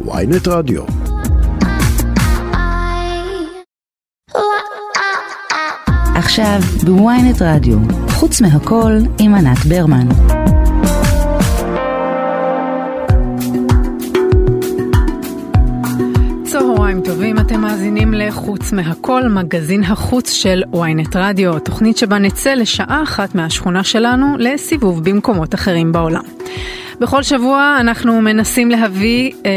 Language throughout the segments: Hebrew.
ויינט רדיו. עכשיו בוויינט רדיו, חוץ מהכל עם ענת ברמן. צהריים טובים, אתם מאזינים לחוץ מהכל, מגזין החוץ של ynet רדיו, תוכנית שבה נצא לשעה אחת מהשכונה שלנו לסיבוב במקומות אחרים בעולם. בכל שבוע אנחנו מנסים להביא, אה,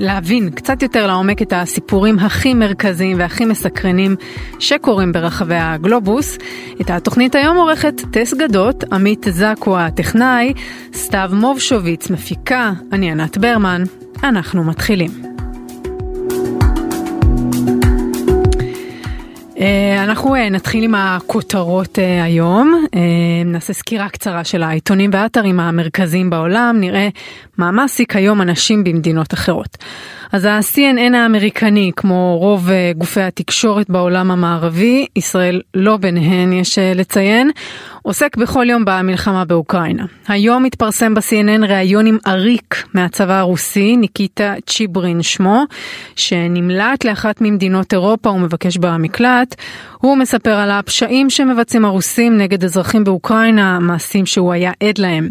להבין קצת יותר לעומק את הסיפורים הכי מרכזיים והכי מסקרנים שקורים ברחבי הגלובוס. את התוכנית היום עורכת טס גדות, עמית זקו הטכנאי, סתיו מובשוביץ מפיקה, אני ענת ברמן. אנחנו מתחילים. אנחנו אה, נתחיל עם הכותרות אה, היום, נעשה סקירה קצרה של העיתונים והאתרים המרכזיים בעולם, נראה מה מעסיק היום אנשים במדינות אחרות. אז ה-CNN האמריקני, כמו רוב גופי התקשורת בעולם המערבי, ישראל לא ביניהן, יש לציין, עוסק בכל יום במלחמה באוקראינה. היום התפרסם ב-CNN ראיון עם עריק מהצבא הרוסי, ניקיטה צ'יברין שמו, שנמלט לאחת ממדינות אירופה ומבקש במקלט. הוא מספר על הפשעים שמבצעים הרוסים נגד אזרחים באוקראינה, מעשים שהוא היה עד להם.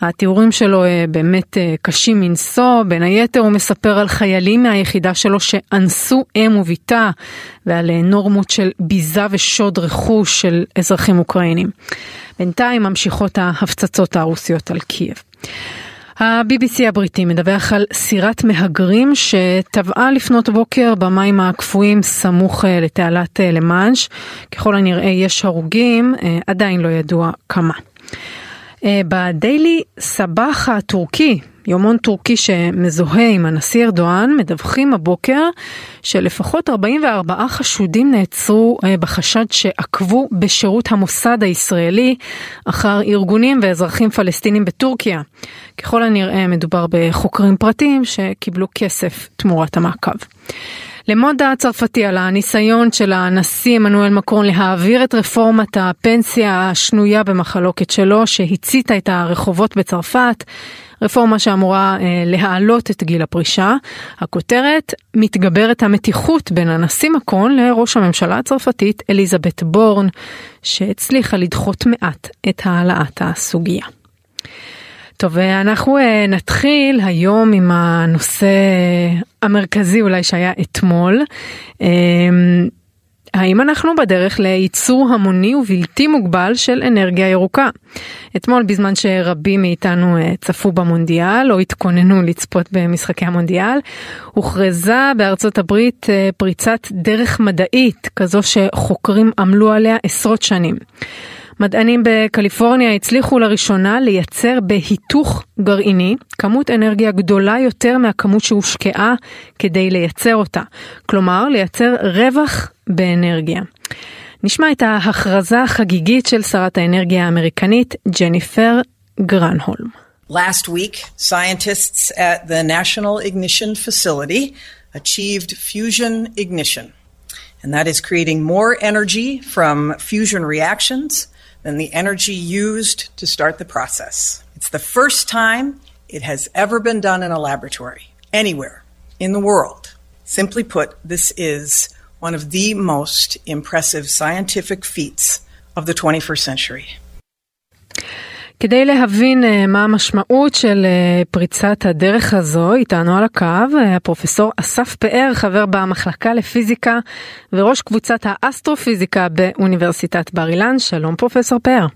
התיאורים שלו אה, באמת אה, קשים מנשוא, בין היתר הוא מספר על חיילים מהיחידה שלו שאנסו אם וביתה, ועל אה, נורמות של ביזה ושוד רכוש של אזרחים אוקראינים. בינתיים ממשיכות ההפצצות הרוסיות על קייב. ה-BBC הבריטי מדווח על סירת מהגרים שטבעה לפנות בוקר במים הקפואים סמוך אה, לתעלת אה, למאנש. ככל הנראה יש הרוגים, אה, עדיין לא ידוע כמה. בדיילי סבח הטורקי יומון טורקי שמזוהה עם הנשיא ארדואן, מדווחים הבוקר שלפחות 44 חשודים נעצרו אה, בחשד שעקבו בשירות המוסד הישראלי אחר ארגונים ואזרחים פלסטינים בטורקיה. ככל הנראה מדובר בחוקרים פרטיים שקיבלו כסף תמורת המעקב. למוד הצרפתי על הניסיון של הנשיא עמנואל מקרון להעביר את רפורמת הפנסיה השנויה במחלוקת שלו שהציתה את הרחובות בצרפת. רפורמה שאמורה אה, להעלות את גיל הפרישה. הכותרת, מתגברת המתיחות בין הנשיא מקרון לראש הממשלה הצרפתית אליזבת בורן, שהצליחה לדחות מעט את העלאת הסוגיה. טוב, אנחנו אה, נתחיל היום עם הנושא המרכזי אולי שהיה אתמול. אה, האם אנחנו בדרך לייצור המוני ובלתי מוגבל של אנרגיה ירוקה? אתמול בזמן שרבים מאיתנו אה, צפו במונדיאל או התכוננו לצפות במשחקי המונדיאל, הוכרזה בארצות הברית פריצת דרך מדעית, כזו שחוקרים עמלו עליה עשרות שנים. מדענים בקליפורניה הצליחו לראשונה לייצר בהיתוך גרעיני כמות אנרגיה גדולה יותר מהכמות שהושקעה כדי לייצר אותה. כלומר, לייצר רווח באנרגיה. נשמע את ההכרזה החגיגית של שרת האנרגיה האמריקנית ג'ניפר גרנהולם. Last week, scientists at the National Ignition Facility achieved fusion ignition. And that is creating more energy from fusion reactions than the energy used to start the process. It's the first time it has ever been done in a laboratory, anywhere in the world. Simply put, this is one of the most impressive scientific feats of the 21st century. כדי להבין מה המשמעות של פריצת הדרך הזו, איתנו על הקו הפרופסור אסף פאר, חבר במחלקה לפיזיקה וראש קבוצת האסטרופיזיקה באוניברסיטת בר אילן. שלום פרופסור פאר.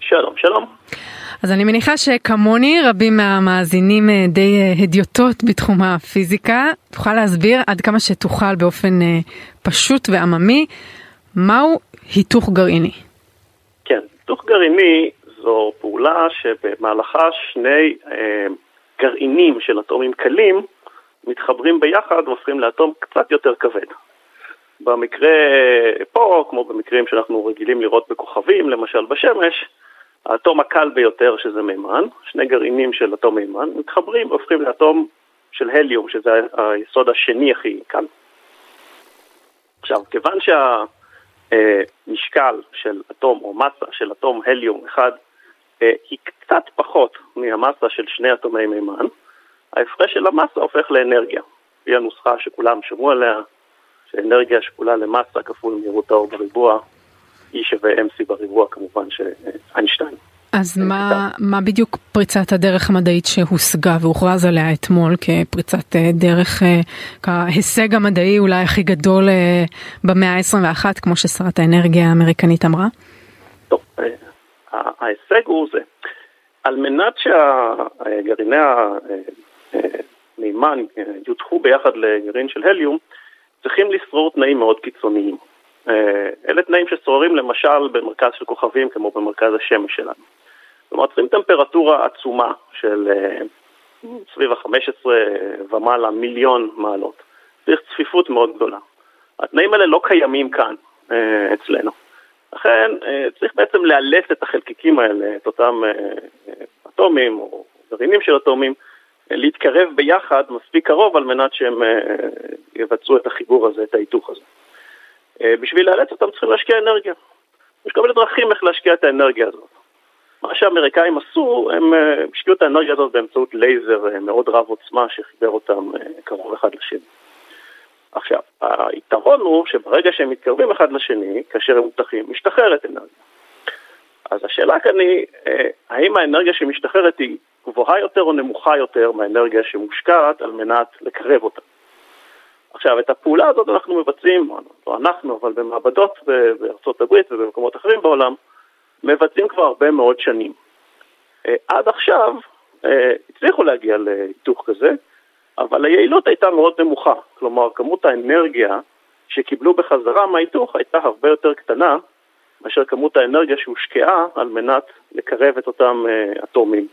שלום, שלום. אז אני מניחה שכמוני רבים מהמאזינים די הדיוטות בתחום הפיזיקה. תוכל להסביר עד כמה שתוכל באופן פשוט ועממי, מהו היתוך גרעיני? כן, היתוך גרעיני זו פעולה שבמהלכה שני אה, גרעינים של אטומים קלים מתחברים ביחד והופכים לאטום קצת יותר כבד. במקרה פה, כמו במקרים שאנחנו רגילים לראות בכוכבים, למשל בשמש, האטום הקל ביותר שזה מימן, שני גרעינים של אטום מימן, מתחברים והופכים לאטום של הליום, שזה היסוד השני הכי קל. עכשיו, כיוון שהמשקל של אטום או מסה של אטום הליום אחד היא קצת פחות מהמסה של שני אטומי מימן, ההפרש של המסה הופך לאנרגיה. לפי הנוסחה שכולם שמעו עליה, שאנרגיה שקולה למסה כפול מהירות האור בריבוע, E שווה MC בריבוע כמובן שאיינשטיין. אז מה, מה בדיוק פריצת הדרך המדעית שהושגה והוכרז עליה אתמול כפריצת אה, דרך, אה, כהישג המדעי אולי הכי גדול אה, במאה ה-21, כמו ששרת האנרגיה האמריקנית אמרה? טוב, ההישג הוא זה. על מנת שהגרעיני המימן יודחו ביחד לגרעין של הליום, צריכים לשרור תנאים מאוד קיצוניים. אלה תנאים ששוררים למשל במרכז של כוכבים כמו במרכז השמש שלנו. כלומר צריכים טמפרטורה עצומה של סביב ה-15 ומעלה מיליון מעלות. צריך צפיפות מאוד גדולה. התנאים האלה לא קיימים כאן אצלנו. לכן צריך בעצם לאלץ את החלקיקים האלה, את אותם אטומים או גרעינים של אטומים, להתקרב ביחד מספיק קרוב על מנת שהם יבצעו את החיבור הזה, את ההיתוך הזה. בשביל לאלץ אותם צריכים להשקיע אנרגיה. יש כל מיני דרכים איך להשקיע את האנרגיה הזאת. מה שהאמריקאים עשו, הם השקיעו את האנרגיה הזאת באמצעות לייזר מאוד רב עוצמה שחיבר אותם קרוב אחד לשני. עכשיו, היתרון הוא שברגע שהם מתקרבים אחד לשני, כאשר הם מותחים, משתחררת אנרגיה. אז השאלה כאן היא, האם האנרגיה שמשתחררת היא גבוהה יותר או נמוכה יותר מהאנרגיה שמושקעת על מנת לקרב אותה. עכשיו, את הפעולה הזאת אנחנו מבצעים, לא אנחנו, אבל במעבדות בארצות הברית ובמקומות אחרים בעולם, מבצעים כבר הרבה מאוד שנים. עד עכשיו הצליחו להגיע להיתוך כזה, אבל היעילות הייתה מאוד נמוכה. כלומר, כמות האנרגיה שקיבלו בחזרה מההיתוך הייתה הרבה יותר קטנה מאשר כמות האנרגיה שהושקעה על מנת לקרב את אותם אטומים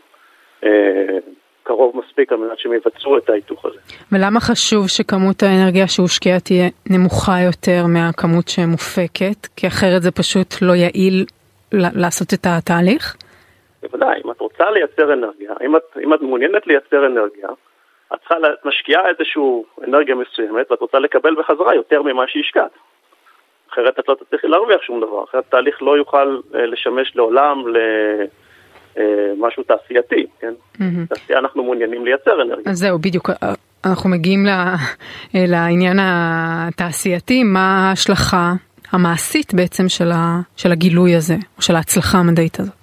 קרוב מספיק על מנת שהם יבצעו את ההיתוך הזה. ולמה חשוב שכמות האנרגיה שהושקעה תהיה נמוכה יותר מהכמות שמופקת? כי אחרת זה פשוט לא יעיל לעשות את התהליך? בוודאי, אם את רוצה לייצר אנרגיה, אם את, אם את מעוניינת לייצר אנרגיה, את צריכה, את משקיעה איזושהי אנרגיה מסוימת ואת רוצה לקבל בחזרה יותר ממה שהשקעת. אחרת את לא תצליחי להרוויח שום דבר, אחרת התהליך לא יוכל לשמש לעולם למשהו תעשייתי, כן? Mm-hmm. תעשייה אנחנו מעוניינים לייצר אנרגיה. אז זהו, בדיוק, אנחנו מגיעים לעניין התעשייתי, מה ההשלכה המעשית בעצם של, ה, של הגילוי הזה, או של ההצלחה המדעית הזאת?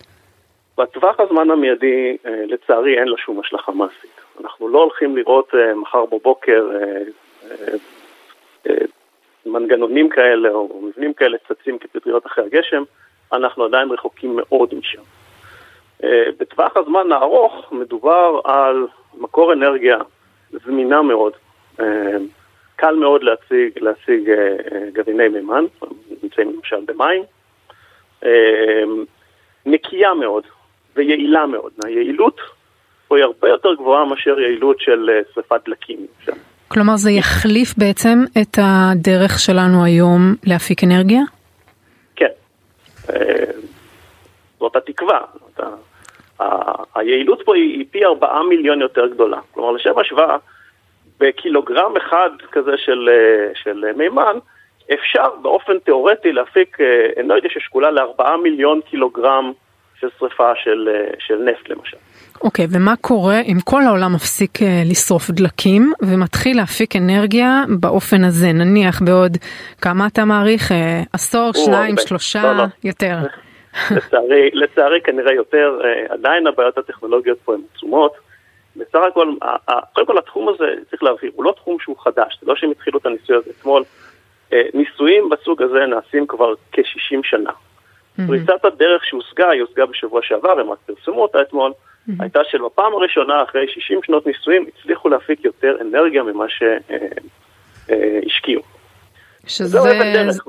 בטווח הזמן המיידי, לצערי, אין לה שום השלכה מעשית. אנחנו לא הולכים לראות מחר בבוקר מנגנונים כאלה או מבנים כאלה צצים כפטריות אחרי הגשם, אנחנו עדיין רחוקים מאוד משם. בטווח הזמן הארוך מדובר על מקור אנרגיה זמינה מאוד. קל מאוד להשיג, להשיג גרעיני מימן, נמצאים למשל במים, נקייה מאוד ויעילה מאוד. היעילות פה היא הרבה יותר גבוהה מאשר יעילות של שרפת דלקים. כלומר זה יחליף בעצם את הדרך שלנו היום להפיק אנרגיה? כן, זאת התקווה. היעילות פה היא פי ארבעה מיליון יותר גדולה. כלומר לשם השוואה, בקילוגרם אחד כזה של, של מימן, אפשר באופן תיאורטי להפיק אנרגיה ששקולה לארבעה מיליון קילוגרם של שריפה של, של נפט למשל. אוקיי, okay, ומה קורה אם כל העולם מפסיק לשרוף דלקים ומתחיל להפיק אנרגיה באופן הזה, נניח בעוד כמה אתה מעריך? עשור, שניים, שלושה, לא, לא. יותר? לצערי, לצערי כנראה יותר, עדיין הבעיות הטכנולוגיות פה הן עצומות. בסך הכל, קודם כל התחום הזה, צריך להבהיר, הוא לא תחום שהוא חדש, זה לא שהם התחילו את הניסוי הזה אתמול. ניסויים בסוג הזה נעשים כבר כ-60 שנה. פריצת הדרך שהושגה, היא הושגה בשבוע שעבר, הם רק פרסמו אותה אתמול, הייתה שבפעם הראשונה, אחרי 60 שנות ניסויים, הצליחו להפיק יותר אנרגיה ממה שהשקיעו. שזה,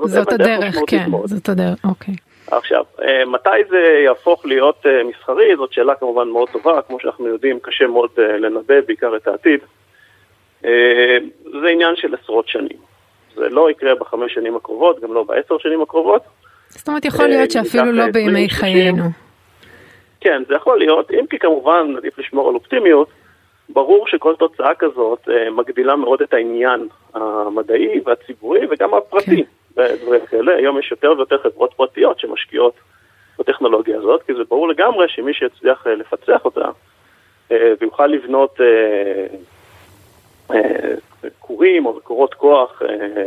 זאת הדרך, כן, זאת הדרך, אוקיי. עכשיו, מתי זה יהפוך להיות מסחרי? זאת שאלה כמובן מאוד טובה, כמו שאנחנו יודעים, קשה מאוד לנבא בעיקר את העתיד. זה עניין של עשרות שנים. זה לא יקרה בחמש שנים הקרובות, גם לא בעשר שנים הקרובות. זאת אומרת, יכול להיות שאפילו לא בימי חיינו. כן, זה יכול להיות, אם כי כמובן עדיף לשמור על אופטימיות, ברור שכל תוצאה כזאת מגדילה מאוד את העניין המדעי והציבורי וגם הפרטי. כן. בדברים כאלה. היום יש יותר ויותר חברות פרטיות שמשקיעות בטכנולוגיה הזאת, כי זה ברור לגמרי שמי שיצליח לפצח אותה, ויוכל לבנות כורים או מקורות כוח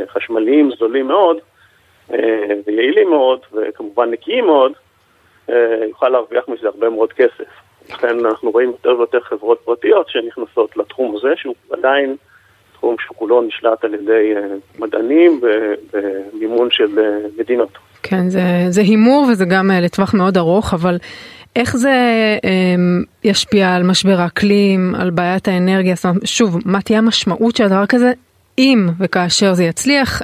חשמליים זולים מאוד ויעילים מאוד וכמובן נקיים מאוד, יוכל להרוויח מזה הרבה מאוד כסף. לכן אנחנו רואים יותר ויותר חברות פרטיות שנכנסות לתחום הזה, שהוא עדיין תחום שכולו נשלט על ידי אה, מדענים במימון של אה, מדינות. כן, זה, זה הימור וזה גם אה, לטווח מאוד ארוך, אבל איך זה ישפיע על משבר האקלים, על בעיית האנרגיה? זאת אומרת, שוב, מה תהיה המשמעות של הדבר כזה, אם וכאשר זה יצליח?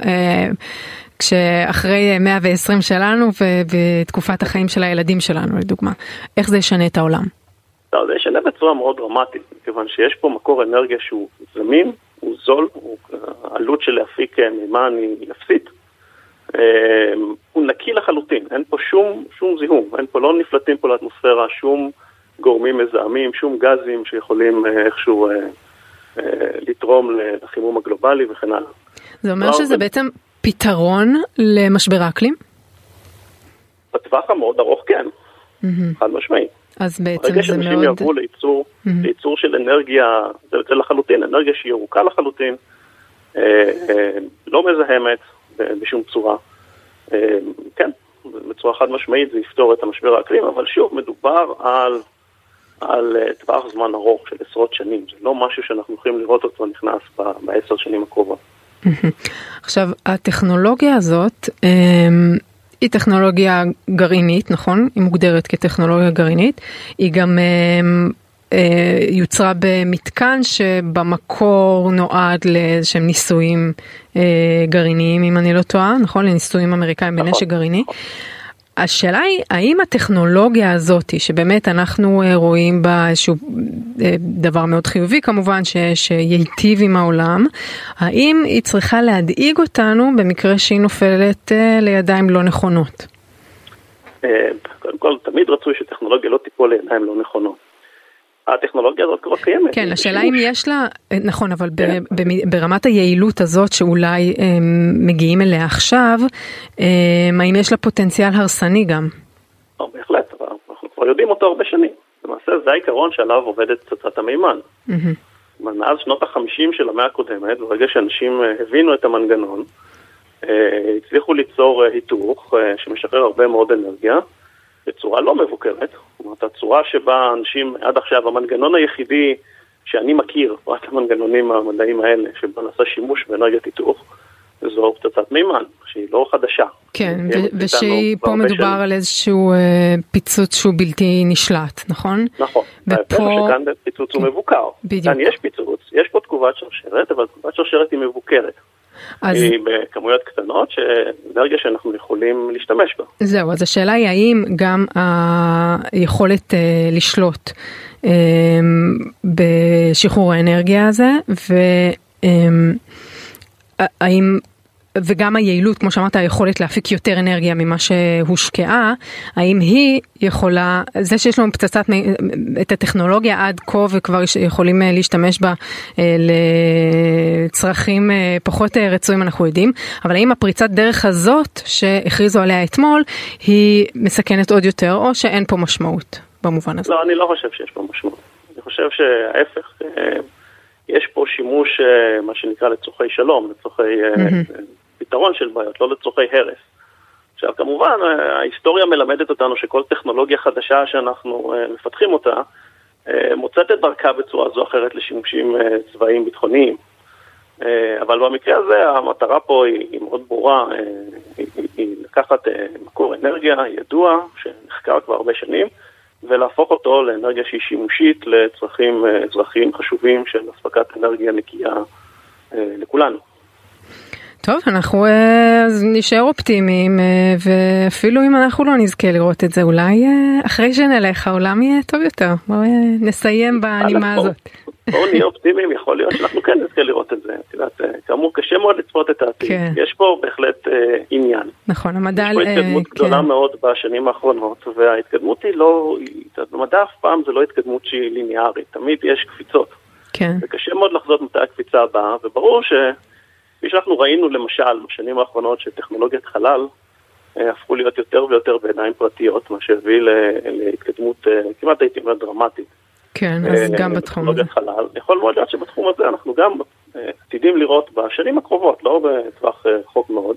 כשאחרי 120 שלנו ובתקופת החיים של הילדים שלנו לדוגמה, איך זה ישנה את העולם? לא, זה ישנה בצורה מאוד דרמטית, מכיוון שיש פה מקור אנרגיה שהוא זמין, הוא זול, הוא, העלות של להפיק אה, מימן היא אפסית. אה, הוא נקי לחלוטין, אין פה שום, שום זיהום, אין פה, לא נפלטים פה לאטמוספירה שום גורמים מזהמים, שום גזים שיכולים אה, איכשהו לתרום לחימום הגלובלי וכן הלאה. זה אומר שזה בעצם פתרון למשבר האקלים? בטווח המאוד ארוך כן, חד משמעית. אז בעצם זה מאוד... ברגע שאנשים יעברו לייצור. לייצור של אנרגיה, זה, זה לחלוטין, אנרגיה שהיא ירוקה לחלוטין, אה, אה, לא מזהמת בשום צורה. אה, כן, בצורה חד משמעית זה יפתור את המשבר האקלים, אבל שוב, מדובר על, על אה, טווח זמן ארוך של עשרות שנים, זה לא משהו שאנחנו יכולים לראות אותו נכנס בעשר שנים הקרובות. עכשיו, הטכנולוגיה הזאת, אה, היא טכנולוגיה גרעינית, נכון? היא מוגדרת כטכנולוגיה גרעינית. היא גם אה, אה, יוצרה במתקן שבמקור נועד לאיזשהם ניסויים אה, גרעיניים, אם אני לא טועה, נכון? לניסויים אמריקאים בנשק נכון. גרעיני. השאלה היא, האם הטכנולוגיה הזאת, שבאמת אנחנו אה, רואים בה איזשהו אה, דבר מאוד חיובי כמובן, ש, שייטיב עם העולם, האם היא צריכה להדאיג אותנו במקרה שהיא נופלת אה, לידיים לא נכונות? קודם כל, תמיד רצוי שטכנולוגיה לא תיפול לידיים לא נכונות. הטכנולוגיה הזאת כבר קיימת. כן, השאלה אם יש לה, נכון, אבל כן. ברמת היעילות הזאת שאולי הם, מגיעים אליה עכשיו, הם, האם יש לה פוטנציאל הרסני גם? לא, בהחלט, אנחנו כבר יודעים אותו הרבה שנים. למעשה זה העיקרון שעליו עובדת פצצת המימן. Mm-hmm. מאז שנות החמישים של המאה הקודמת, ברגע שאנשים אה, הבינו את המנגנון, אה, הצליחו ליצור אה, היתוך שמשחרר הרבה מאוד אנרגיה. בצורה לא מבוקרת, זאת אומרת, הצורה שבה אנשים, עד עכשיו, המנגנון היחידי שאני מכיר, רק המנגנונים המדעיים האלה, שבו נעשה שימוש באנרגיית היתוך, זו פצצת מימן, שהיא לא חדשה. כן, ושהיא פה מדובר שנים. על איזשהו אה, פיצוץ שהוא בלתי נשלט, נכון? נכון, ופה... שכאן פיצוץ כן. הוא מבוקר. בדיוק. כאן יש פיצוץ, יש פה תגובת שרשרת, אבל תגובת שרשרת היא מבוקרת. אז... בכמויות קטנות, שאנרגיה שאנחנו יכולים להשתמש בה. זהו, אז השאלה היא האם גם היכולת uh, לשלוט um, בשחרור האנרגיה הזה, והאם um, וגם היעילות, כמו שאמרת, היכולת להפיק יותר אנרגיה ממה שהושקעה, האם היא יכולה, זה שיש לנו פצצת, את הטכנולוגיה עד כה וכבר יכולים אה, להשתמש בה אה, לצרכים אה, פחות רצויים, אנחנו יודעים, אבל האם הפריצת דרך הזאת שהכריזו עליה אתמול, היא מסכנת עוד יותר, או שאין פה משמעות במובן הזה? לא, אני לא חושב שיש פה משמעות. אני חושב שההפך, יש פה שימוש, מה שנקרא, לצורכי שלום, לצורכי... Mm-hmm. פתרון של בעיות, לא לצורכי הרס. עכשיו כמובן ההיסטוריה מלמדת אותנו שכל טכנולוגיה חדשה שאנחנו אה, מפתחים אותה אה, מוצאת את דרכה בצורה זו או אחרת לשימושים אה, צבאיים ביטחוניים. אבל במקרה הזה המטרה פה היא מאוד ברורה, היא, היא לקחת מקור אנרגיה ידוע שנחקר כבר הרבה שנים ולהפוך אותו לאנרגיה שהיא שימושית לצרכים אזרחיים חשובים של אספקת אנרגיה נקייה לכולנו. טוב, אנחנו אה, אז נשאר אופטימיים, אה, ואפילו אם אנחנו לא נזכה לראות את זה, אולי אה, אחרי שנלך העולם יהיה טוב יותר. בואו נסיים בנימה הזאת. בואו נהיה אופטימיים, יכול להיות שאנחנו כן נזכה לראות את זה. את יודעת, כאמור, קשה מאוד לצפות את העתיד. כן. יש פה בהחלט אה, עניין. נכון, המדע... יש פה התקדמות אה, גדולה כן. מאוד בשנים האחרונות, וההתקדמות היא לא... במדע אף פעם זה לא התקדמות שהיא ליניארית, תמיד יש קפיצות. כן. וקשה מאוד לחזות מתי הקפיצה הבאה, וברור ש... כפי שאנחנו ראינו למשל בשנים האחרונות שטכנולוגיית חלל אה, הפכו להיות יותר ויותר בעיניים פרטיות, מה שהביא להתקדמות אה, כמעט הייתי אומר דרמטית. כן, אז גם בתחום הזה. חלל. יכול מאוד להיות שבתחום הזה אנחנו גם עתידים לראות בשנים הקרובות, לא בטווח רחוק מאוד,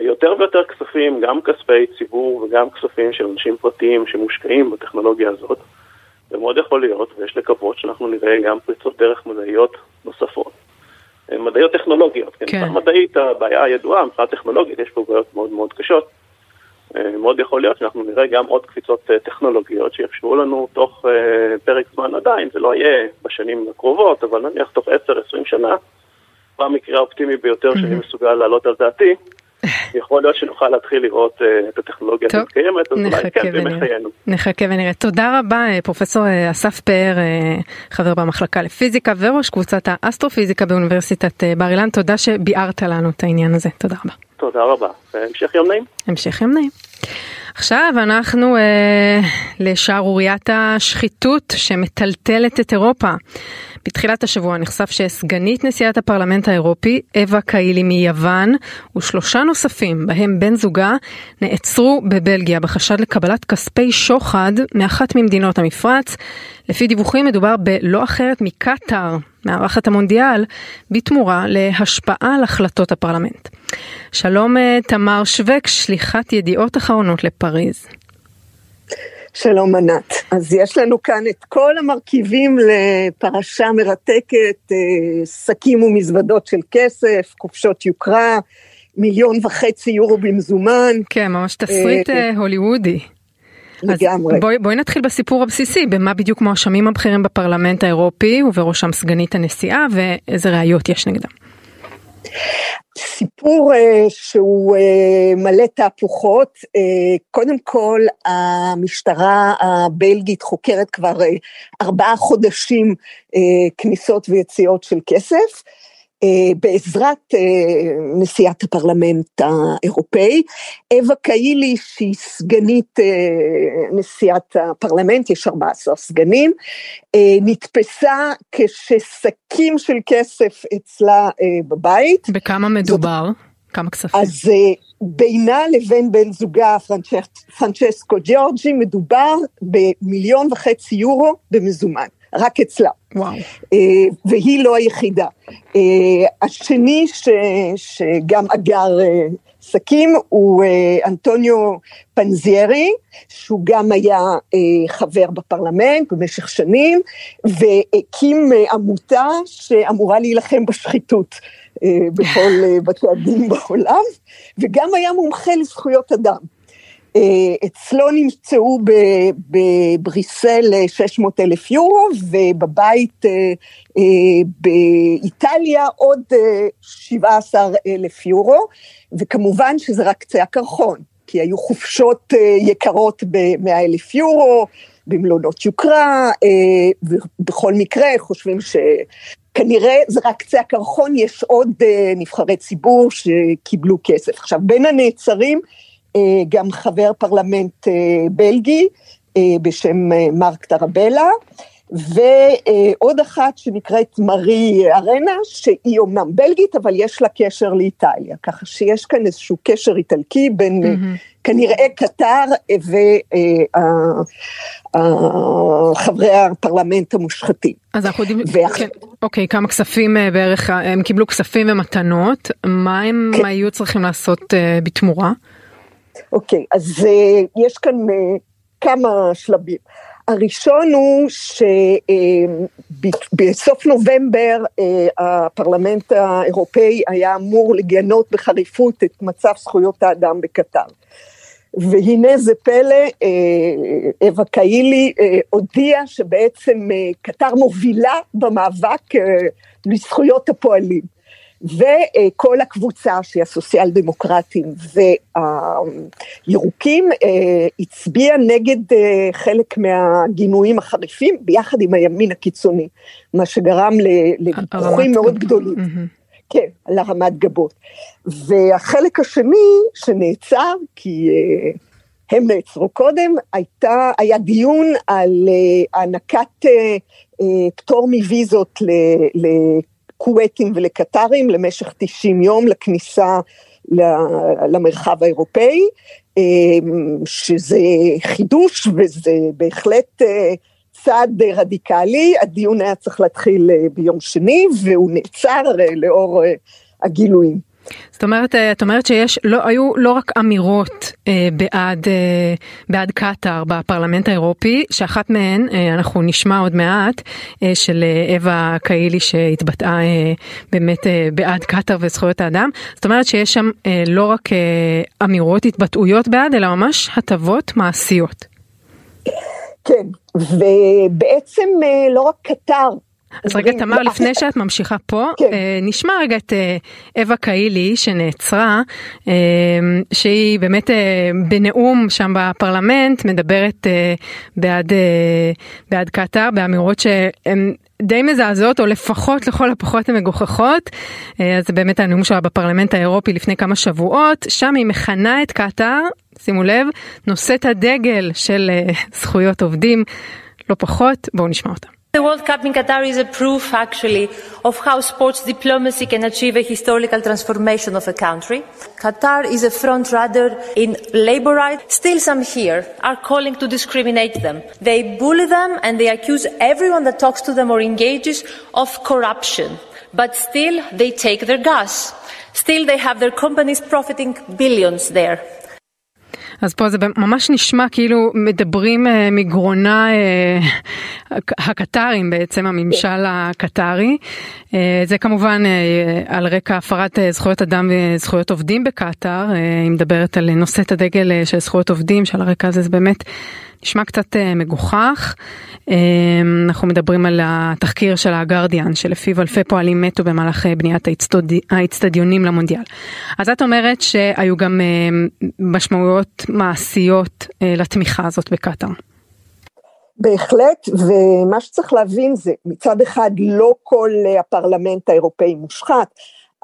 יותר ויותר כספים, גם כספי ציבור וגם כספים של אנשים פרטיים שמושקעים בטכנולוגיה הזאת. ומאוד יכול להיות, ויש לקוות שאנחנו נראה גם פריצות דרך מדעיות נוספות. מדעיות טכנולוגיות, כן. כן. מדעית הבעיה הידועה, מבחינה טכנולוגית יש פה בעיות מאוד מאוד קשות. מאוד יכול להיות שאנחנו נראה גם עוד קפיצות טכנולוגיות שיאפשרו לנו תוך פרק זמן עדיין, זה לא יהיה בשנים הקרובות, אבל נניח תוך 10-20 שנה, במקרה האופטימי ביותר שאני מסוגל להעלות על דעתי, יכול להיות שנוכל להתחיל לראות uh, את הטכנולוגיה שמתקיימת, אז אולי כן, זה מחיינו. נחכה ונראה. תודה רבה, אה, פרופסור אה, אסף פאר, חבר במחלקה לפיזיקה וראש קבוצת האסטרופיזיקה באוניברסיטת בר אילן, תודה שביארת לנו את העניין הזה. תודה רבה. תודה רבה, המשך יום נעים. המשך יום נעים. עכשיו אנחנו אה, לשערוריית השחיתות שמטלטלת את אירופה. בתחילת השבוע נחשף שסגנית נשיאת הפרלמנט האירופי, אווה קאילי מיוון, ושלושה נוספים, בהם בן זוגה, נעצרו בבלגיה בחשד לקבלת כספי שוחד מאחת ממדינות המפרץ. לפי דיווחים מדובר בלא אחרת מקטאר, מארחת המונדיאל, בתמורה להשפעה על החלטות הפרלמנט. שלום אה, תמר שווק, שליחת ידיעות אחרונות לפריז. שלום ענת. אז יש לנו כאן את כל המרכיבים לפרשה מרתקת, אה, שקים ומזוודות של כסף, חופשות יוקרה, מיליון וחצי יורו במזומן. כן, ממש תסריט אה, הוליוודי. לגמרי. אז בואי, בואי נתחיל בסיפור הבסיסי, במה בדיוק מואשמים הבכירים בפרלמנט האירופי ובראשם סגנית הנשיאה ואיזה ראיות יש נגדם. סיפור uh, שהוא uh, מלא תהפוכות, uh, קודם כל המשטרה הבלגית חוקרת כבר ארבעה חודשים כניסות ויציאות של כסף, אה, בעזרת אה, נשיאת הפרלמנט האירופאי, אווה קאילי שהיא סגנית אה, נשיאת הפרלמנט, יש 14 סגנים, נתפסה כששקים של כסף אצלה בבית. בכמה מדובר? זאת, כמה כספים? אז בינה לבין בן זוגה פרנצ'סקו ג'ורג'י מדובר במיליון וחצי יורו במזומן. רק אצלה. וואו. אה, והיא לא היחידה. אה, השני ש, שגם אגר אה, שקים הוא אנטוניו פנזיירי, שהוא גם היה חבר בפרלמנט במשך שנים, והקים עמותה שאמורה להילחם בשחיתות. בכל בתי הדין בעולם, וגם היה מומחה לזכויות אדם. אה, אצלו נמצאו בבריסל 600 אלף יורו ובבית אה, אה, באיטליה עוד 17 אלף יורו וכמובן שזה רק קצה הקרחון כי היו חופשות יקרות ב-100 אלף יורו במלונות יוקרה ובכל מקרה חושבים ש... כנראה זה רק קצה הקרחון, יש עוד נבחרי ציבור שקיבלו כסף. עכשיו, בין הנעצרים אה, גם חבר פרלמנט אה, בלגי אה, בשם מרק טרבלה, ועוד אחת שנקראת מארי ארנה, שהיא אומנם בלגית, אבל יש לה קשר לאיטליה, ככה שיש כאן איזשהו קשר איטלקי בין mm-hmm. כנראה קטר וחברי הפרלמנט המושחתים. אז אנחנו יודעים, ואח... כן, אוקיי, כמה כספים בערך, הם קיבלו כספים ומתנות, מה הם כן. היו צריכים לעשות בתמורה? אוקיי, אז uh, יש כאן uh, כמה שלבים. הראשון הוא שבסוף uh, נובמבר הפרלמנט האירופאי היה אמור לגנות בחריפות את מצב זכויות האדם בקטר. והנה זה פלא, אווה קאילי הודיעה שבעצם קטר מובילה במאבק לזכויות הפועלים. וכל הקבוצה שהיא הסוציאל דמוקרטים והירוקים אה, הצביעה נגד אה, חלק מהגינויים החריפים ביחד עם הימין הקיצוני, מה שגרם לוויכוחים מאוד גדולים. כן, על הרמת גבות. והחלק השני שנעצר, כי uh, הם נעצרו קודם, הייתה, היה דיון על הענקת פטור מוויזות לכווייתים ולקטרים למשך 90 יום לכניסה למרחב האירופאי, אמ, שזה חידוש וזה בהחלט אה, צעד רדיקלי, הדיון היה צריך להתחיל ביום שני והוא נעצר לאור הגילויים. זאת אומרת, אה, את אומרת שיש, לא, היו לא רק אמירות אה, בעד, אה, בעד קטאר בפרלמנט האירופי, שאחת מהן, אה, אנחנו נשמע עוד מעט, אה, של אה, אווה קאילי שהתבטאה אה, באמת אה, בעד קטאר וזכויות האדם. זאת אומרת שיש שם אה, לא רק אה, אמירות, התבטאויות בעד, אלא ממש הטבות מעשיות. כן, ובעצם אה, לא רק קטאר אז רגע תמר, לפני שאת ממשיכה פה, כן. אה, נשמע רגע את אה, אווה קאילי שנעצרה, אה, שהיא באמת בנאום שם בפרלמנט מדברת בעד, בעד קטאר, באמירות שהן די מזעזעות, או לפחות לכל הפחות הן מגוחכות. אז זה באמת הנאום שלה בפרלמנט האירופי לפני כמה שבועות, שם היא מכנה את קטאר, שימו לב, נושאת הדגל של זכויות עובדים, לא פחות, בואו נשמע אותה. The World Cup in Qatar is a proof, actually, of how sports diplomacy can achieve a historical transformation of a country. Qatar is a front runner in labor rights. Still, some here are calling to discriminate them. They bully them and they accuse everyone that talks to them or engages of corruption. But still, they take their gas. Still, they have their companies profiting billions there. אז פה זה ממש נשמע כאילו מדברים אה, מגרונה אה, הקטרים בעצם, הממשל הקטרי. אה, זה כמובן על רקע הפרת זכויות אדם וזכויות עובדים בקטאר, היא מדברת על נושאת הדגל של זכויות עובדים, שעל הרקע הזה זה באמת נשמע קצת מגוחך. אנחנו מדברים על התחקיר של הגרדיאן, שלפיו אלפי פועלים מתו במהלך בניית האצטדיונים למונדיאל. אז את אומרת שהיו גם משמעויות מעשיות לתמיכה הזאת בקטאר. בהחלט, ומה שצריך להבין זה מצד אחד לא כל הפרלמנט האירופאי מושחת,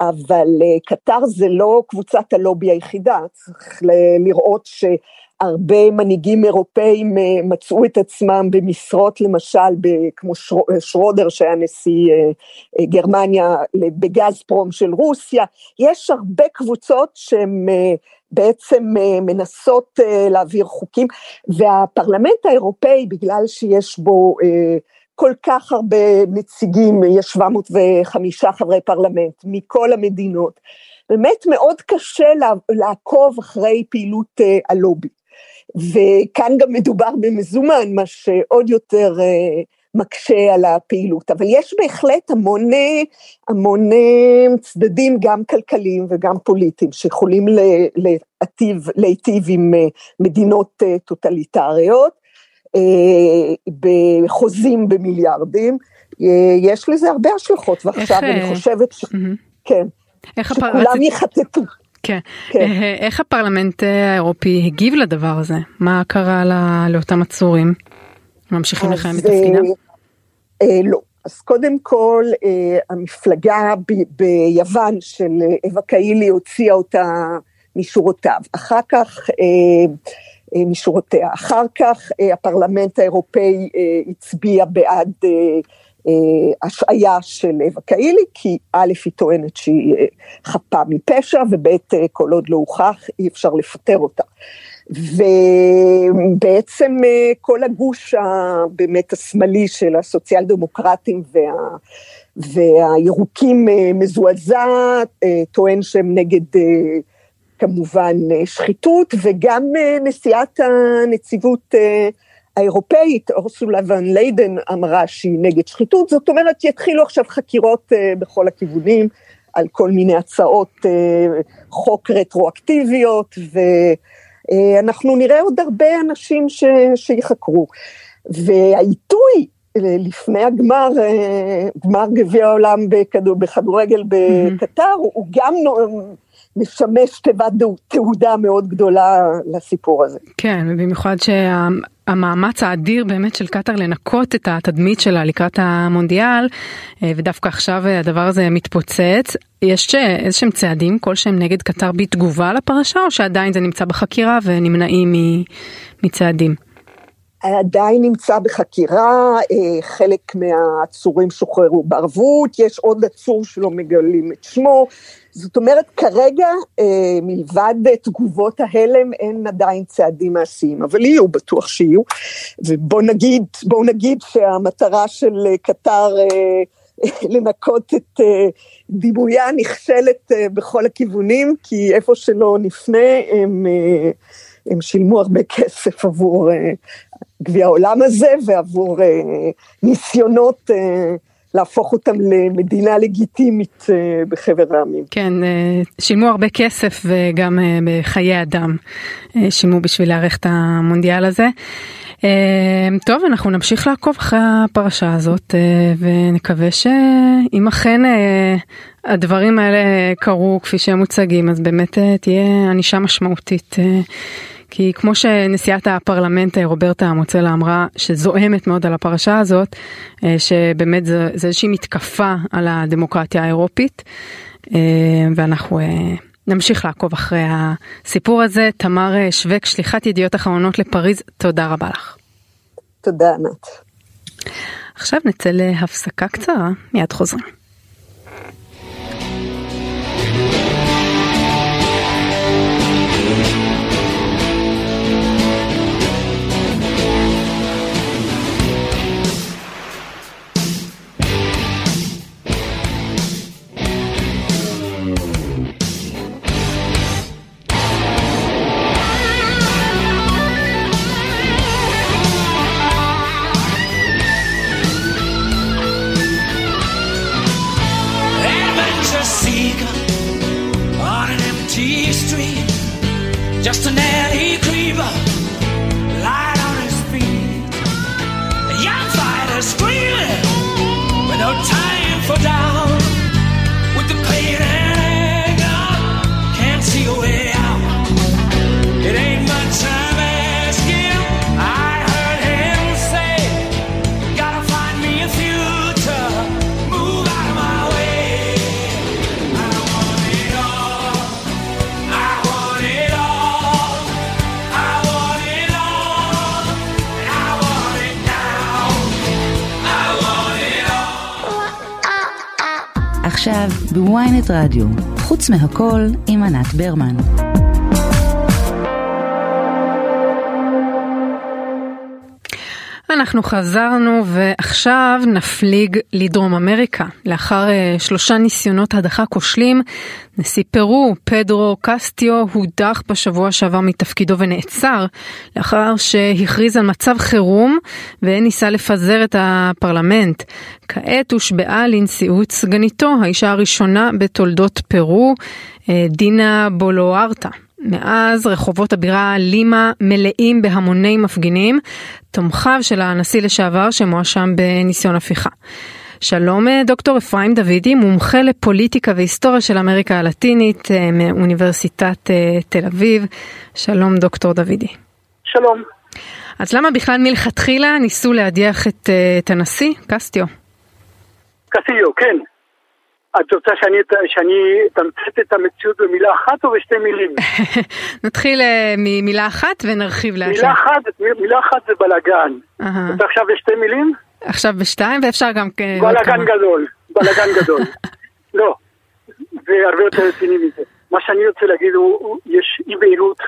אבל קטאר זה לא קבוצת הלובי היחידה, צריך לראות שהרבה מנהיגים אירופאים מצאו את עצמם במשרות למשל כמו שרודר שהיה נשיא גרמניה בגז פרום של רוסיה, יש הרבה קבוצות שהן בעצם אה, מנסות אה, להעביר חוקים, והפרלמנט האירופאי, בגלל שיש בו אה, כל כך הרבה נציגים, יש 705 חברי פרלמנט מכל המדינות, באמת מאוד קשה לעקוב אחרי פעילות הלובי. וכאן גם מדובר במזומן, מה שעוד יותר מקשה על הפעילות, אבל יש בהחלט המוני, המוני צדדים גם כלכליים וגם פוליטיים שיכולים להטיב, להיטיב עם אה, מדינות אה, טוטליטריות, אה, בחוזים במיליארדים, יש לזה הרבה השלכות, ועכשיו איך... אני חושבת ש... כן, שכולם יחטטו. כן. כן. איך הפרלמנט האירופי הגיב לדבר הזה? מה קרה לאותם עצורים? ממשיכים לכהן בתפקידם? אה, לא. אז קודם כל, אה, המפלגה ב- ביוון של אווה קאילי הוציאה אותה משורותיו. אחר כך, אה, אה, משורותיה. אחר כך אה, הפרלמנט האירופאי אה, הצביע בעד אה, אה, השעיה של אווה קאילי, כי א', היא טוענת שהיא אה, חפה מפשע, וב', אה, כל עוד לא הוכח, אי אפשר לפטר אותה. ובעצם אה, כל הגוש הבאמת השמאלי של הסוציאל דמוקרטים וה, והירוקים אה, מזועזע, אה, טוען שהם נגד כמובן שחיתות, וגם נשיאת הנציבות האירופאית, אורסולה ון ליידן, אמרה שהיא נגד שחיתות, זאת אומרת יתחילו עכשיו חקירות בכל הכיוונים על כל מיני הצעות חוק רטרואקטיביות, ו... אה, נראה עוד הרבה אנשים ש, שיחקרו. והעיתוי אה, לפני הגמר, אה, גמר גביע העולם בכדור, בכדורגל בקטר, mm-hmm. הוא גם משמש תיבת תעודה מאוד גדולה לסיפור הזה. כן, ובמיוחד שהמאמץ האדיר באמת של קטאר לנקות את התדמית שלה לקראת המונדיאל, ודווקא עכשיו הדבר הזה מתפוצץ. יש איזה שהם צעדים כלשהם נגד קטר בתגובה לפרשה, או שעדיין זה נמצא בחקירה ונמנעים מצעדים? עדיין נמצא בחקירה, חלק מהעצורים שוחררו בערבות, יש עוד עצור שלא מגלים את שמו, זאת אומרת כרגע מלבד תגובות ההלם אין עדיין צעדים מעשיים, אבל יהיו, בטוח שיהיו, ובואו נגיד, בואו נגיד שהמטרה של קטר לנקות את דימויה נכשלת בכל הכיוונים, כי איפה שלא נפנה הם... הם שילמו הרבה כסף עבור גביע העולם הזה ועבור ניסיונות להפוך אותם למדינה לגיטימית בחבר העמים. כן, שילמו הרבה כסף וגם בחיי אדם שילמו בשביל לארח את המונדיאל הזה. טוב, אנחנו נמשיך לעקוב אחרי הפרשה הזאת ונקווה שאם אכן הדברים האלה קרו כפי שהם מוצגים, אז באמת תהיה ענישה משמעותית. כי כמו שנשיאת הפרלמנט רוברטה מוצלה אמרה, שזועמת מאוד על הפרשה הזאת, שבאמת זה, זה איזושהי מתקפה על הדמוקרטיה האירופית, ואנחנו נמשיך לעקוב אחרי הסיפור הזה. תמר שווק, שליחת ידיעות אחרונות לפריז, תודה רבה לך. תודה ענת. עכשיו נצא להפסקה קצרה, מיד חוזרים. עכשיו בוויינט רדיו, חוץ מהכל עם ענת ברמן. אנחנו חזרנו ועכשיו נפליג לדרום אמריקה. לאחר uh, שלושה ניסיונות הדחה כושלים, נשיא פרו, פדרו קסטיו, הודח בשבוע שעבר מתפקידו ונעצר לאחר שהכריז על מצב חירום וניסה לפזר את הפרלמנט. כעת הושבעה לנשיאות סגניתו, האישה הראשונה בתולדות פרו, uh, דינה בולוארטה. מאז רחובות הבירה לימה מלאים בהמוני מפגינים, תומכיו של הנשיא לשעבר שמואשם בניסיון הפיכה. שלום דוקטור אפרים דוידי, מומחה לפוליטיקה והיסטוריה של אמריקה הלטינית מאוניברסיטת תל אביב. שלום דוקטור דוידי. שלום. אז למה בכלל מלכתחילה ניסו להדיח את, את הנשיא קסטיו? קסטיו, כן. את רוצה שאני, שאני אתמצת את המציאות במילה אחת או בשתי מילים? נתחיל uh, ממילה אחת ונרחיב לאט. מילה אחת, מילה אחת זה בלאגן. Uh-huh. עכשיו בשתי מילים? עכשיו בשתיים ואפשר גם... בלאגן גדול, בלאגן גדול. לא, זה הרבה יותר רציני מזה. מה שאני רוצה להגיד הוא, יש אי בהירות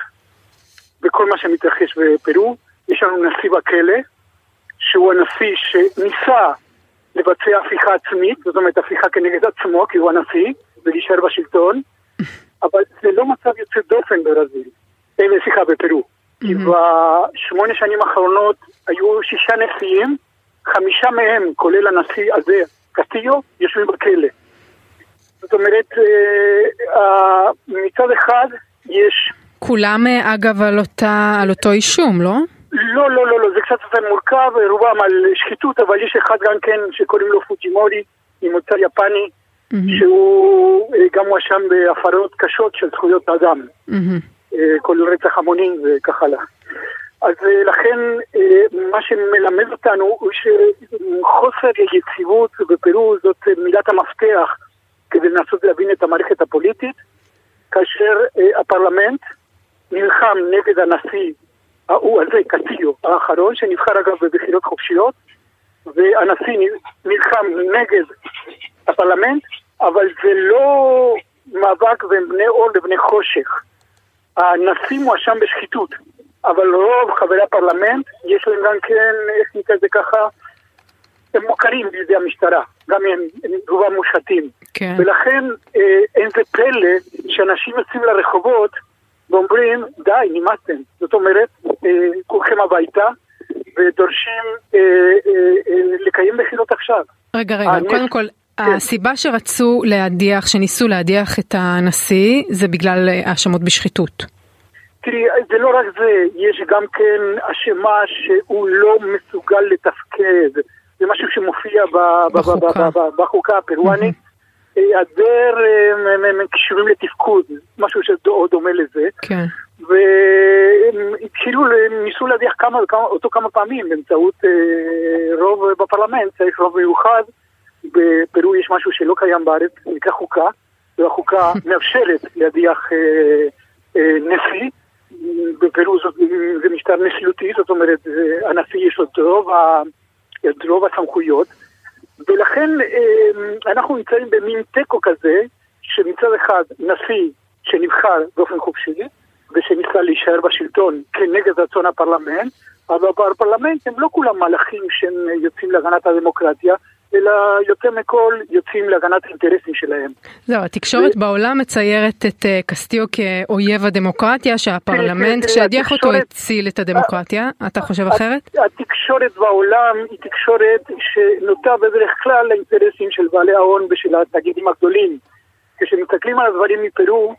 בכל מה שמתרחש בפרו. יש לנו נשיא בכלא, שהוא הנשיא שניסה לבצע הפיכה עצמית, זאת אומרת הפיכה כנגד עצמו, כי הוא הנשיא, ולהישאר בשלטון, אבל זה לא מצב יוצא דופן ברזיל, אה, סליחה, בפרו. כי בשמונה שנים האחרונות היו שישה נשיאים, חמישה מהם, כולל הנשיא הזה, קסטיו, יושבים בכלא. זאת אומרת, מצד אחד יש... כולם אגב על, אותה, על אותו אישום, לא? לא, לא, לא, לא, קצת יותר מורכב, רובם על שחיתות, אבל יש אחד גם כן שקוראים לו פוג'ימורי, ממוצא יפני, mm-hmm. שהוא גם מואשם בהפרות קשות של זכויות האדם, mm-hmm. כולל רצח המונים וכך הלאה. אז לכן מה שמלמד אותנו הוא שחוסר יציבות בפרו זאת מילת המפתח כדי לנסות להבין את המערכת הפוליטית, כאשר הפרלמנט נלחם נגד הנשיא ההוא הזה, קטיו, האחרון, שנבחר אגב בבחירות חופשיות, והנשיא נלחם נגד הפרלמנט, אבל זה לא מאבק בין בני אור לבני חושך. הנשיא מואשם בשחיתות, אבל רוב חברי הפרלמנט, יש להם גם כן, איך נקרא לזה ככה, הם מוכרים בידי המשטרה, גם הם, הם רובם מושחתים. כן. ולכן אה, אין זה פלא שאנשים יוצאים לרחובות ואומרים, די, נמאסתם. זאת אומרת, אה, כולכם הביתה, ודורשים אה, אה, אה, לקיים בחירות עכשיו. רגע, רגע, אני- קודם כל, כן. הסיבה שרצו להדיח, שניסו להדיח את הנשיא, זה בגלל אה, האשמות בשחיתות. תראי, זה לא רק זה, יש גם כן אשמה שהוא לא מסוגל לתפקד. זה משהו שמופיע בחוקה הפרואנית. היעדר כישורים לתפקוד, משהו שדומה לזה. כן. והם התחילו, הם ניסו להדיח כמה, כמה, אותו כמה פעמים באמצעות אה, רוב בפרלמנט, צריך רוב מיוחד. בפרו יש משהו שלא קיים בארץ, נקרא חוקה, והחוקה מאפשרת להדיח אה, אה, נשיא. בפרו זאת, זה משטר נשיאותי, זאת אומרת, אה, הנשיא יש לו את רוב הסמכויות, ולכן אה, אנחנו נמצאים במין תיקו כזה, שמצד אחד נשיא שנבחר באופן חופשי, ושניסה להישאר בשלטון כנגד רצון הפרלמנט, אבל בפרלמנט הם לא כולם מלאכים שהם יוצאים להגנת הדמוקרטיה, אלא יותר מכל יוצאים להגנת האינטרסים שלהם. זהו, התקשורת בעולם מציירת את אה, קסטיו כאויב הדמוקרטיה, שהפרלמנט תראי, שהדיח אותו הציל את הדמוקרטיה. אתה חושב אחרת? התקשורת בעולם היא תקשורת שנוטה בדרך כלל לאינטרסים של בעלי ההון ושל התאגידים הגדולים. כשמסתכלים על הדברים מפרו,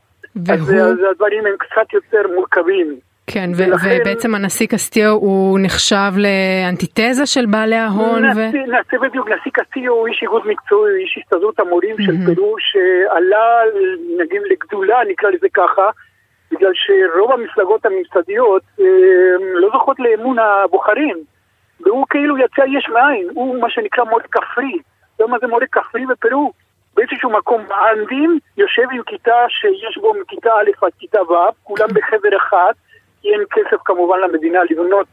אז והוא, אז הדברים הם קצת יותר מורכבים. כן, ו- ולכן- ובעצם הנשיא קסטיו הוא נחשב לאנטיתזה של בעלי ההון, ו... נשיא, נשיא בדיוק, נשיא קסטיו הוא איש איגוד מקצועי, איש הסתדרות המורים של מהמם. פרו, שעלה נגיד לגדולה, נקרא לזה ככה, בגלל שרוב המפלגות הממסדיות אה, לא זוכות לאמון הבוחרים, והוא כאילו יצא יש מאין, הוא מה שנקרא מורה כפרי. אתה יודע מה זה מורה כפרי בפרו? באיזשהו מקום באנדים, יושב עם כיתה שיש בו מכיתה א' עד כיתה ו', כולם בחדר אחד, כי אין כסף כמובן למדינה לבנות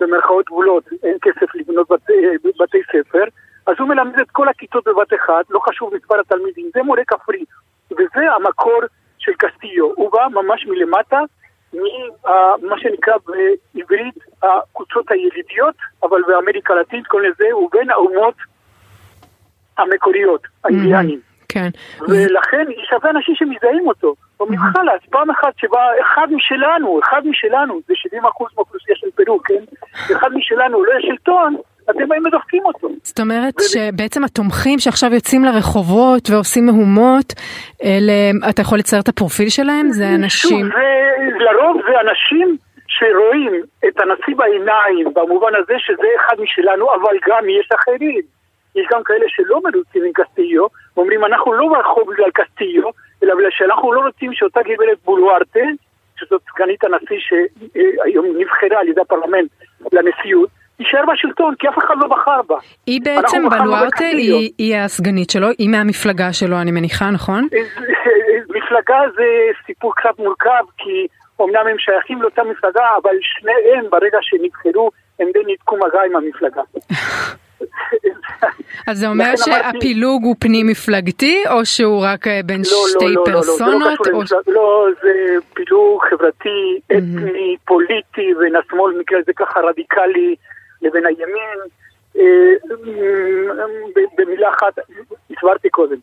במרכאות גבולות, אין כסף לבנות בתי, בתי ספר, אז הוא מלמד את כל הכיתות בבת אחת, לא חשוב מספר התלמידים, זה מורה כפרי, וזה המקור של קסטיו, הוא בא ממש מלמטה, ממה שנקרא בעברית הקבוצות הילידיות, אבל באמריקה הלטינית קוראים לזה, הוא בין האומות המקוריות, האינדיאנים. כן. ולכן יש הרבה אנשים שמזהים אותו. אומרים חלאס, פעם אחת שבא אחד משלנו, אחד משלנו, זה 70% מהאוכלוסייה של פרו, כן? אחד משלנו לא יהיה שלטון, אתם באים ודופקים אותו. זאת אומרת שבעצם התומכים שעכשיו יוצאים לרחובות ועושים מהומות, אלה, אתה יכול לצייר את הפרופיל שלהם? זה שוב, אנשים... זה, לרוב זה אנשים שרואים את הנשיא בעיניים, במובן הזה שזה אחד משלנו, אבל גם יש אחרים. יש גם כאלה שלא מרוצים עם קסטיו, ואומרים אנחנו לא ברחוב בגלל קסטיו, אלא בגלל שאנחנו לא רוצים שאותה גברת בולוארטה, שזאת סגנית הנשיא שהיום נבחרה על ידי הפרלמנט לנשיאות, תישאר בשלטון, כי אף אחד לא בחר בה. היא בעצם, בלוארטה. היא, היא הסגנית שלו, היא מהמפלגה שלו, אני מניחה, נכון? מפלגה זה סיפור קצת מורכב, כי אמנם הם שייכים לאותה מפלגה, אבל שניהם ברגע שנבחרו, הם די ניתקו מגע עם המפלגה. אז זה אומר שהפילוג הוא פנים מפלגתי, או שהוא רק אה, בין לא, שתי לא, לא, לא, לא, פרסונות? לא או... לא, זה פילוג חברתי, אתני, פוליטי, בין השמאל נקרא לזה ככה רדיקלי לבין הימין. אה, במילה אחת, הסברתי קודם,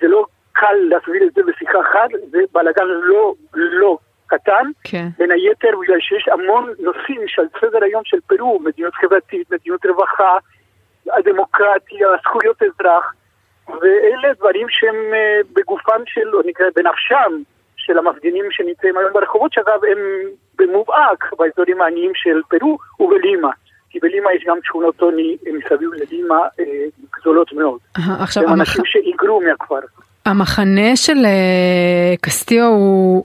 זה לא קל להסביר את זה בשיחה אחת, זה בלאגן לא, לא קטן, כן. בין היתר בגלל שיש המון נושאים שעל סדר היום של פרו, מדיניות חברתית, מדיניות רווחה, הדמוקרטיה, זכויות אזרח, ואלה דברים שהם אה, בגופם של, או נקרא בנפשם של המפגינים שנמצאים היום ברחובות, שאגב הם במובהק באזורים העניים של פרו ובלימה. כי בלימה יש גם שכונות עוני מסביב ללימה אה, גדולות מאוד. עכשיו, הם המח... אנשים שהיגרו מהכפר. המחנה של אה, קסטיו הוא...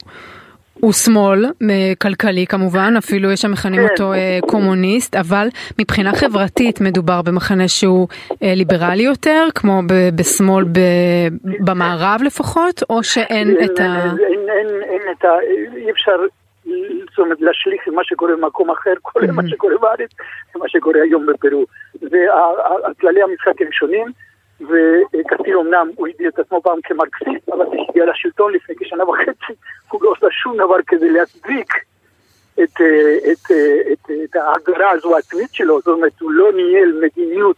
הוא שמאל, אה, כלכלי כמובן, אפילו יש המכנים כן. אותו אה, קומוניסט, אבל מבחינה חברתית מדובר במחנה שהוא אה, ליברלי יותר, כמו ב- בשמאל ב- במערב לפחות, או שאין את ה... אין, אין, את ה... אי אפשר זאת אומרת, להשליך מה שקורה במקום אחר, כולל מה שקורה בארץ, ומה שקורה היום בפרו. וכללי המשחק הם שונים, וקסטיל אמנם הוא הגדיר את עצמו פעם כמרקסיסט, אבל כשהגיע לשלטון לפני כשנה וחצי, הוא לא עשה שום דבר כדי להצדיק את, את, את, את, את ההגדרה הזו העצמית שלו, זאת אומרת, הוא לא ניהל מדיניות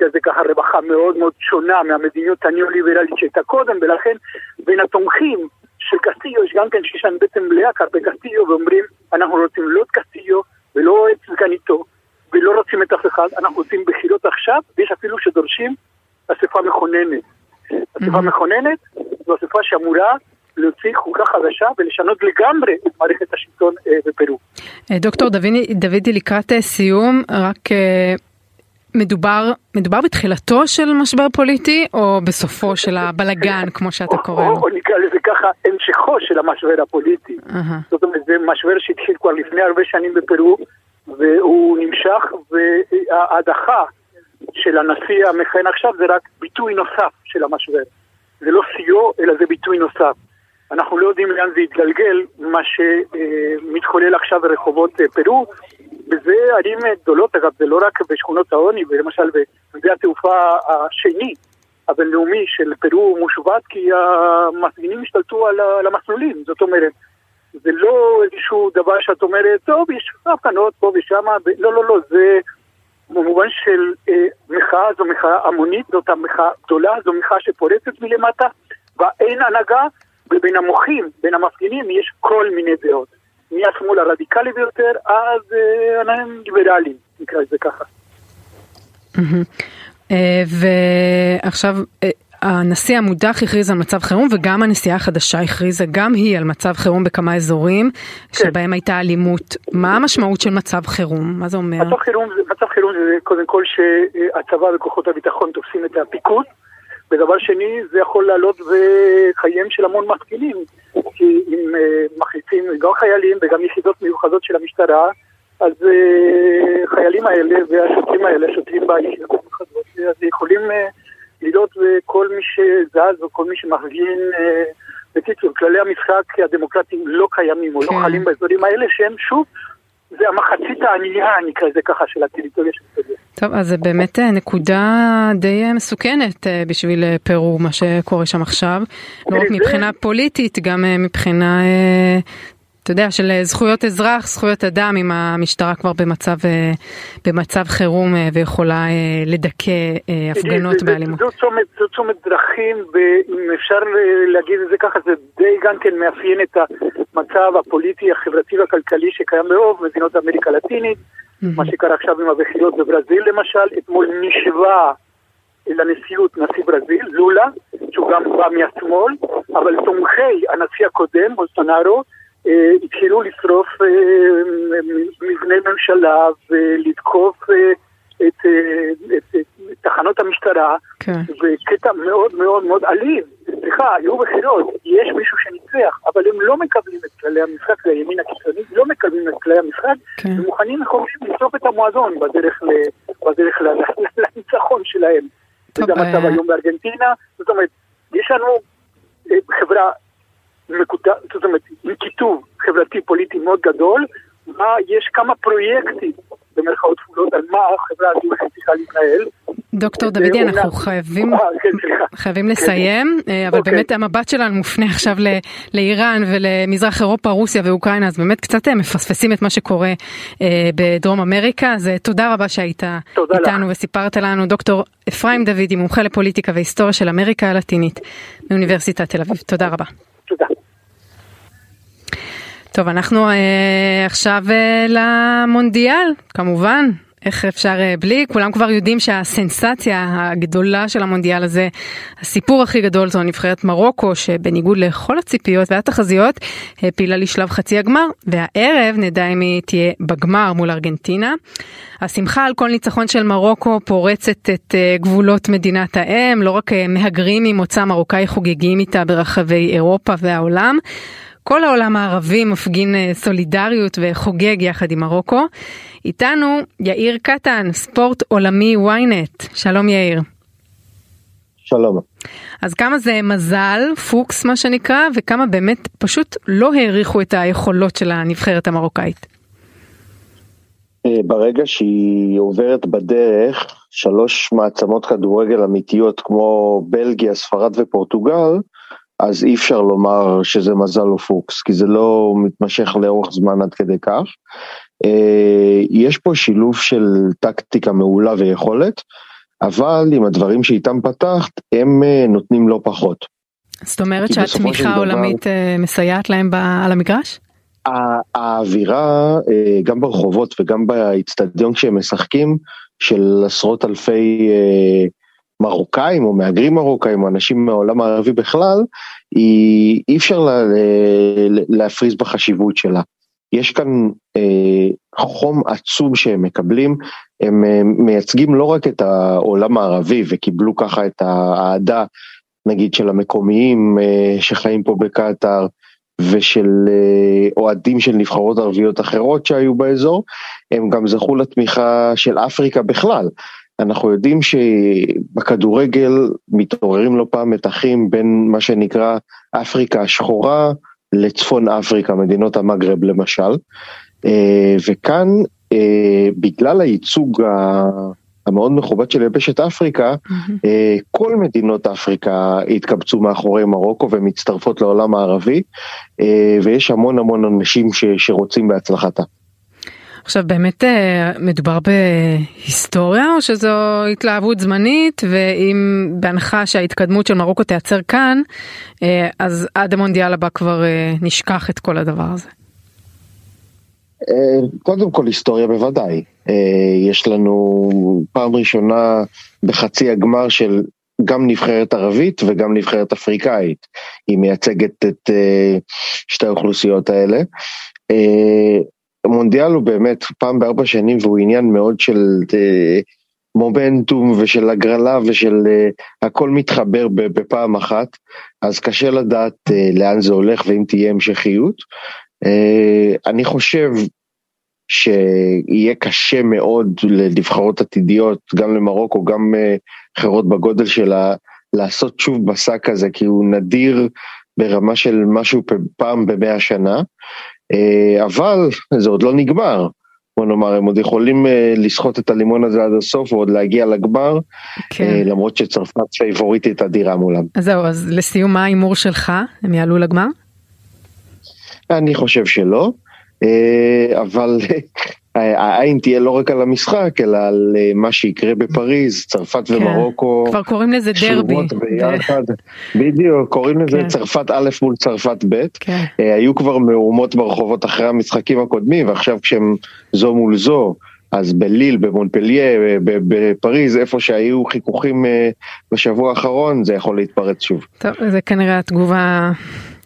כזה ככה רווחה מאוד מאוד שונה מהמדיניות הניאו-ליברלית שהייתה קודם, ולכן בין התומכים של קסטיו יש גם כן שיש להם בעצם מלאה כלפי קסטיו ואומרים אנחנו רוצים לא את קסטיו ולא את סגניתו ולא רוצים את אף אחד, אנחנו רוצים בחירות עכשיו ויש אפילו שדורשים אספה מכוננת. אספה מכוננת זו אספה שאמורה להוציא חוקה חדשה ולשנות לגמרי את מערכת השלטון אה, בפרו. דוקטור דודי לקראת אה, סיום, רק אה, מדובר, מדובר בתחילתו של משבר פוליטי או בסופו של הבלגן כמו שאתה קורא לו? או נקרא לזה ככה המשכו של המשבר הפוליטי. זאת אומרת זה משבר שהתחיל כבר לפני הרבה שנים בפרו והוא נמשך וההדחה של הנשיא המכהן עכשיו זה רק ביטוי נוסף של המשבר. זה לא שיאו אלא זה ביטוי נוסף. אנחנו לא יודעים לאן זה יתגלגל, מה שמתחולל עכשיו ברחובות פרו, וזה ערים גדולות, אגב, זה לא רק בשכונות העוני, ולמשל בשדה התעופה השני הבינלאומי של פרו מושבת, כי המפגינים השתלטו על המסלולים, זאת אומרת, זה לא איזשהו דבר שאת אומרת, טוב, יש הפגנות פה ושם, לא, לא, לא, זה במובן של אה, מחאה, זו מחאה המונית, זאת המחאה גדולה, זו מחאה שפורצת מלמטה, ואין הנהגה, ובין המוחים, בין המפגינים, יש כל מיני דעות. מהשמאל הרדיקלי ביותר עד הם ליברליים, נקרא לזה ככה. ועכשיו הנשיא המודח הכריז על מצב חירום וגם הנשיאה החדשה הכריזה גם היא על מצב חירום בכמה אזורים כן. שבהם הייתה אלימות. מה המשמעות של מצב חירום? מה זה אומר? מצב חירום, מצב חירום זה קודם כל שהצבא וכוחות הביטחון תופסים את הפיקוד ודבר שני, זה יכול לעלות בחייהם של המון מפגינים, כי אם uh, מחליטים גם חיילים וגם יחידות מיוחדות של המשטרה, אז uh, חיילים האלה והשוטרים האלה, השוטרים ביחידות המיוחדות, אז יכולים uh, לדעות כל מי שזז וכל מי שמפגין, uh, בקיצור, כללי המשחק הדמוקרטיים לא קיימים או לא כן. לא חלים באזורים האלה, שהם שוב זה המחצית הענייה, נקרא לזה ככה, של הטריטוריה של סודיה. טוב, אז זה באמת אה, נקודה די אה, מסוכנת אה, בשביל פרו, מה שקורה שם עכשיו. לא רק מבחינה פוליטית, גם מבחינה אתה יודע, של זכויות אזרח, זכויות אדם, אם המשטרה כבר במצב, אה, במצב חירום אה, ויכולה אה, לדכא הפגנות באלימות. זו צומת, זו צומת דרכים, ואם אפשר להגיד את זה ככה, זה די גם כן מאפיין את המצב הפוליטי, החברתי והכלכלי שקיים ברוב מדינות אמריקה הלטינית, מה שקרה עכשיו עם הבחירות בברזיל למשל, אתמול נשבע לנשיאות נשיא ברזיל, לולה, שהוא גם בא מהשמאל, אבל תומכי הנשיא הקודם, בולסונארו, אה, התחילו לשרוף אה, מבני ממשלה ולתקוף אה, את, את, את תחנות המשטרה, כן. וקטע מאוד מאוד מאוד אלים. סליחה, היו בחירות, יש מישהו שניצח, אבל הם לא מקבלים את כללי המשחק, לימין הקיצוני לא מקבלים את כללי המשחק, כן. ומוכנים לחופשים לשרוף את המועדון בדרך, ל, בדרך לניצחון שלהם. טוב, וזה המצב היום בארגנטינה, זאת אומרת, יש לנו חברה מקוטע, זאת אומרת, עם כיתוב חברתי פוליטי מאוד גדול, מה, יש כמה פרויקטים במרכאות כפולות על מה החברה הזו צריכה להתנהל. דוקטור דודי, אנחנו חייבים, אה, כן, חייבים כן. לסיים, אה, אבל אוקיי. באמת המבט שלנו מופנה עכשיו לאיראן ולמזרח אירופה, רוסיה ואוקראינה, אז באמת קצת אה, מפספסים את מה שקורה בדרום אמריקה, אז תודה רבה שהיית איתנו וסיפרת לנו, דוקטור אפרים דודי, מומחה לפוליטיקה והיסטוריה של אמריקה הלטינית מאוניברסיטת תל אביב, תודה רבה. תודה. טוב, אנחנו אה, עכשיו אה, למונדיאל, כמובן. איך אפשר אה, בלי? כולם כבר יודעים שהסנסציה הגדולה של המונדיאל הזה, הסיפור הכי גדול זו נבחרת מרוקו, שבניגוד לכל הציפיות והתחזיות, העפילה לשלב חצי הגמר, והערב נדע אם היא תהיה בגמר מול ארגנטינה. השמחה על כל ניצחון של מרוקו פורצת את אה, גבולות מדינת האם, לא רק אה, מהגרים ממוצא מרוקאי חוגגים איתה ברחבי אירופה והעולם. כל העולם הערבי מפגין אה, סולידריות וחוגג יחד עם מרוקו. איתנו יאיר קטן, ספורט עולמי ynet. שלום יאיר. שלום. אז כמה זה מזל, פוקס מה שנקרא, וכמה באמת פשוט לא העריכו את היכולות של הנבחרת המרוקאית. אה, ברגע שהיא עוברת בדרך שלוש מעצמות כדורגל אמיתיות כמו בלגיה, ספרד ופורטוגל, אז אי אפשר לומר שזה מזל או פוקס, כי זה לא מתמשך לאורך זמן עד כדי כך. אה, יש פה שילוב של טקטיקה מעולה ויכולת, אבל עם הדברים שאיתם פתחת, הם אה, נותנים לא פחות. זאת אומרת שהתמיכה העולמית דבר... מסייעת להם על המגרש? האווירה גם ברחובות וגם באיצטדיון כשהם משחקים של עשרות אלפי מרוקאים או מהגרים מרוקאים או אנשים מהעולם הערבי בכלל, היא, אי אפשר לה, להפריז בחשיבות שלה. יש כאן אה, חום עצום שהם מקבלים, הם אה, מייצגים לא רק את העולם הערבי וקיבלו ככה את האהדה נגיד של המקומיים אה, שחיים פה בקטאר ושל אה, אוהדים של נבחרות ערביות אחרות שהיו באזור, הם גם זכו לתמיכה של אפריקה בכלל. אנחנו יודעים שבכדורגל מתעוררים לא פעם מתחים בין מה שנקרא אפריקה השחורה לצפון אפריקה, מדינות המגרב למשל, אה, וכאן אה, בגלל הייצוג המאוד מכובד של יבשת אפריקה, mm-hmm. כל מדינות אפריקה התקבצו מאחורי מרוקו ומצטרפות לעולם הערבי, ויש המון המון אנשים שרוצים בהצלחתה. עכשיו באמת אה, מדובר בהיסטוריה או שזו התלהבות זמנית ואם בהנחה שההתקדמות של מרוקו תיעצר כאן אה, אז עד המונדיאל הבא כבר אה, נשכח את כל הדבר הזה. קודם כל היסטוריה בוודאי, יש לנו פעם ראשונה בחצי הגמר של גם נבחרת ערבית וגם נבחרת אפריקאית, היא מייצגת את שתי האוכלוסיות האלה. המונדיאל הוא באמת פעם בארבע שנים והוא עניין מאוד של אה, מומנטום ושל הגרלה ושל אה, הכל מתחבר בפעם אחת, אז קשה לדעת אה, לאן זה הולך ואם תהיה המשכיות. אני חושב שיהיה קשה מאוד לנבחרות עתידיות, גם למרוקו, גם אחרות בגודל שלה, לעשות שוב מסע כזה, כי הוא נדיר ברמה של משהו פעם במאה שנה. אה, אבל זה עוד לא נגמר. בוא נאמר, הם עוד יכולים אה, לסחוט את הלימון הזה עד הסוף ועוד להגיע לגמר, כן. אה, למרות שצרפת פייבוריטית אדירה מולם. אז זהו, אז לסיום מה ההימור שלך? הם יעלו לגמר? אני חושב שלא, אבל העין תהיה לא רק על המשחק, אלא על אה, מה שיקרה בפריז, צרפת כן. ומרוקו. כבר קוראים לזה דרבי. ביחד. בדיוק, קוראים לזה כן. צרפת א' מול צרפת ב'. כן. אה, היו כבר מהומות ברחובות אחרי המשחקים הקודמים, ועכשיו כשהם זו מול זו, אז בליל, במונפליה, אה, בפריז, איפה שהיו חיכוכים בשבוע האחרון, זה יכול להתפרץ שוב. טוב, זה כנראה התגובה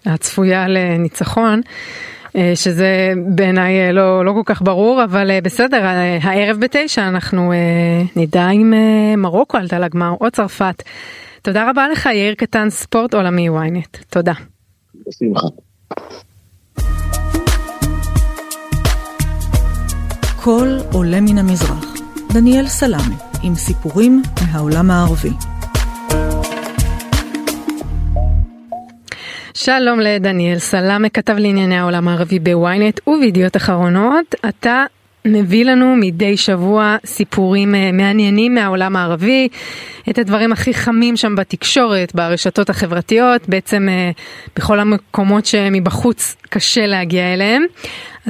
הצפויה לניצחון. אה, שזה בעיניי אה, לא, לא כל כך ברור, אבל אה, בסדר, הערב בתשע אנחנו נדע אם מרוקו עלתה לגמר או צרפת. תודה רבה לך יאיר קטן ספורט עולמי ynet, תודה. בשמחה. קול עולה מן המזרח, דניאל סלאמי, עם סיפורים מהעולם הערבי. שלום לדניאל סלאמה, כתב לענייני העולם הערבי בוויינט ובידיעות אחרונות. אתה מביא לנו מדי שבוע סיפורים אה, מעניינים מהעולם הערבי, את הדברים הכי חמים שם בתקשורת, ברשתות החברתיות, בעצם אה, בכל המקומות שמבחוץ קשה להגיע אליהם.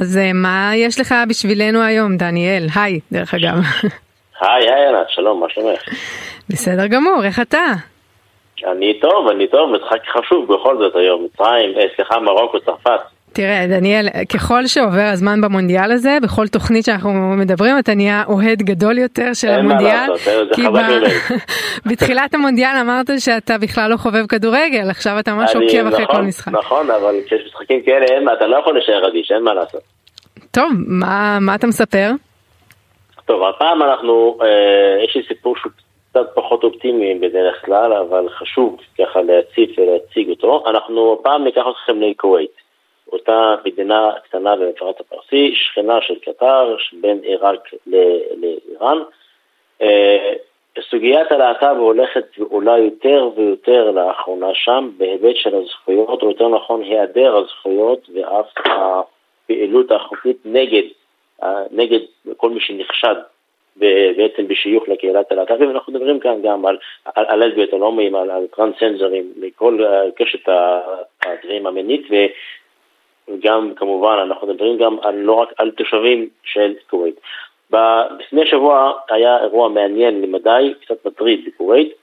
אז אה, מה יש לך בשבילנו היום, דניאל? היי, דרך אגב. היי, היי שלום, מה שלומך? בסדר גמור, איך אתה? אני טוב, אני טוב, משחק חשוב בכל זאת היום, מצרים, אה, סליחה, מרוקו, צרפת. תראה, דניאל, ככל שעובר הזמן במונדיאל הזה, בכל תוכנית שאנחנו מדברים, אתה נהיה אוהד גדול יותר של המונדיאל. אין מה לעשות, זה חזק ממני. בתחילת המונדיאל אמרת שאתה בכלל לא חובב כדורגל, עכשיו אתה ממש עוקב אחרי נכון, כל משחק. נכון, אבל כשיש משחקים כאלה, אתה לא יכול להישאר אדיש, אין מה לעשות. טוב, מה, מה אתה מספר? טוב, הפעם אנחנו, אה, יש לי סיפור שהוא קצת פחות אופטימיים בדרך כלל, אבל חשוב ככה להציף ולהציג אותו. אנחנו הפעם ניקח אתכם לכווית, אותה מדינה קטנה במפרץ הפרסי, שכנה של קטר, בין עיראק לאיראן. אה, סוגיית הלהט"ב הולכת ועולה יותר ויותר לאחרונה שם בהיבט של הזכויות, או יותר נכון היעדר הזכויות ואף הפעילות החוקית נגד, נגד כל מי שנחשד בעצם בשיוך לקהילת הלהט"בים, אנחנו מדברים כאן גם על, על, על על על, על טרנסצ'נדרים, מכל קשת הדברים המינית, וגם כמובן אנחנו מדברים גם על, לא רק על תושבים של כווית. לפני שבוע היה אירוע מעניין למדי, קצת מטריד בכווית.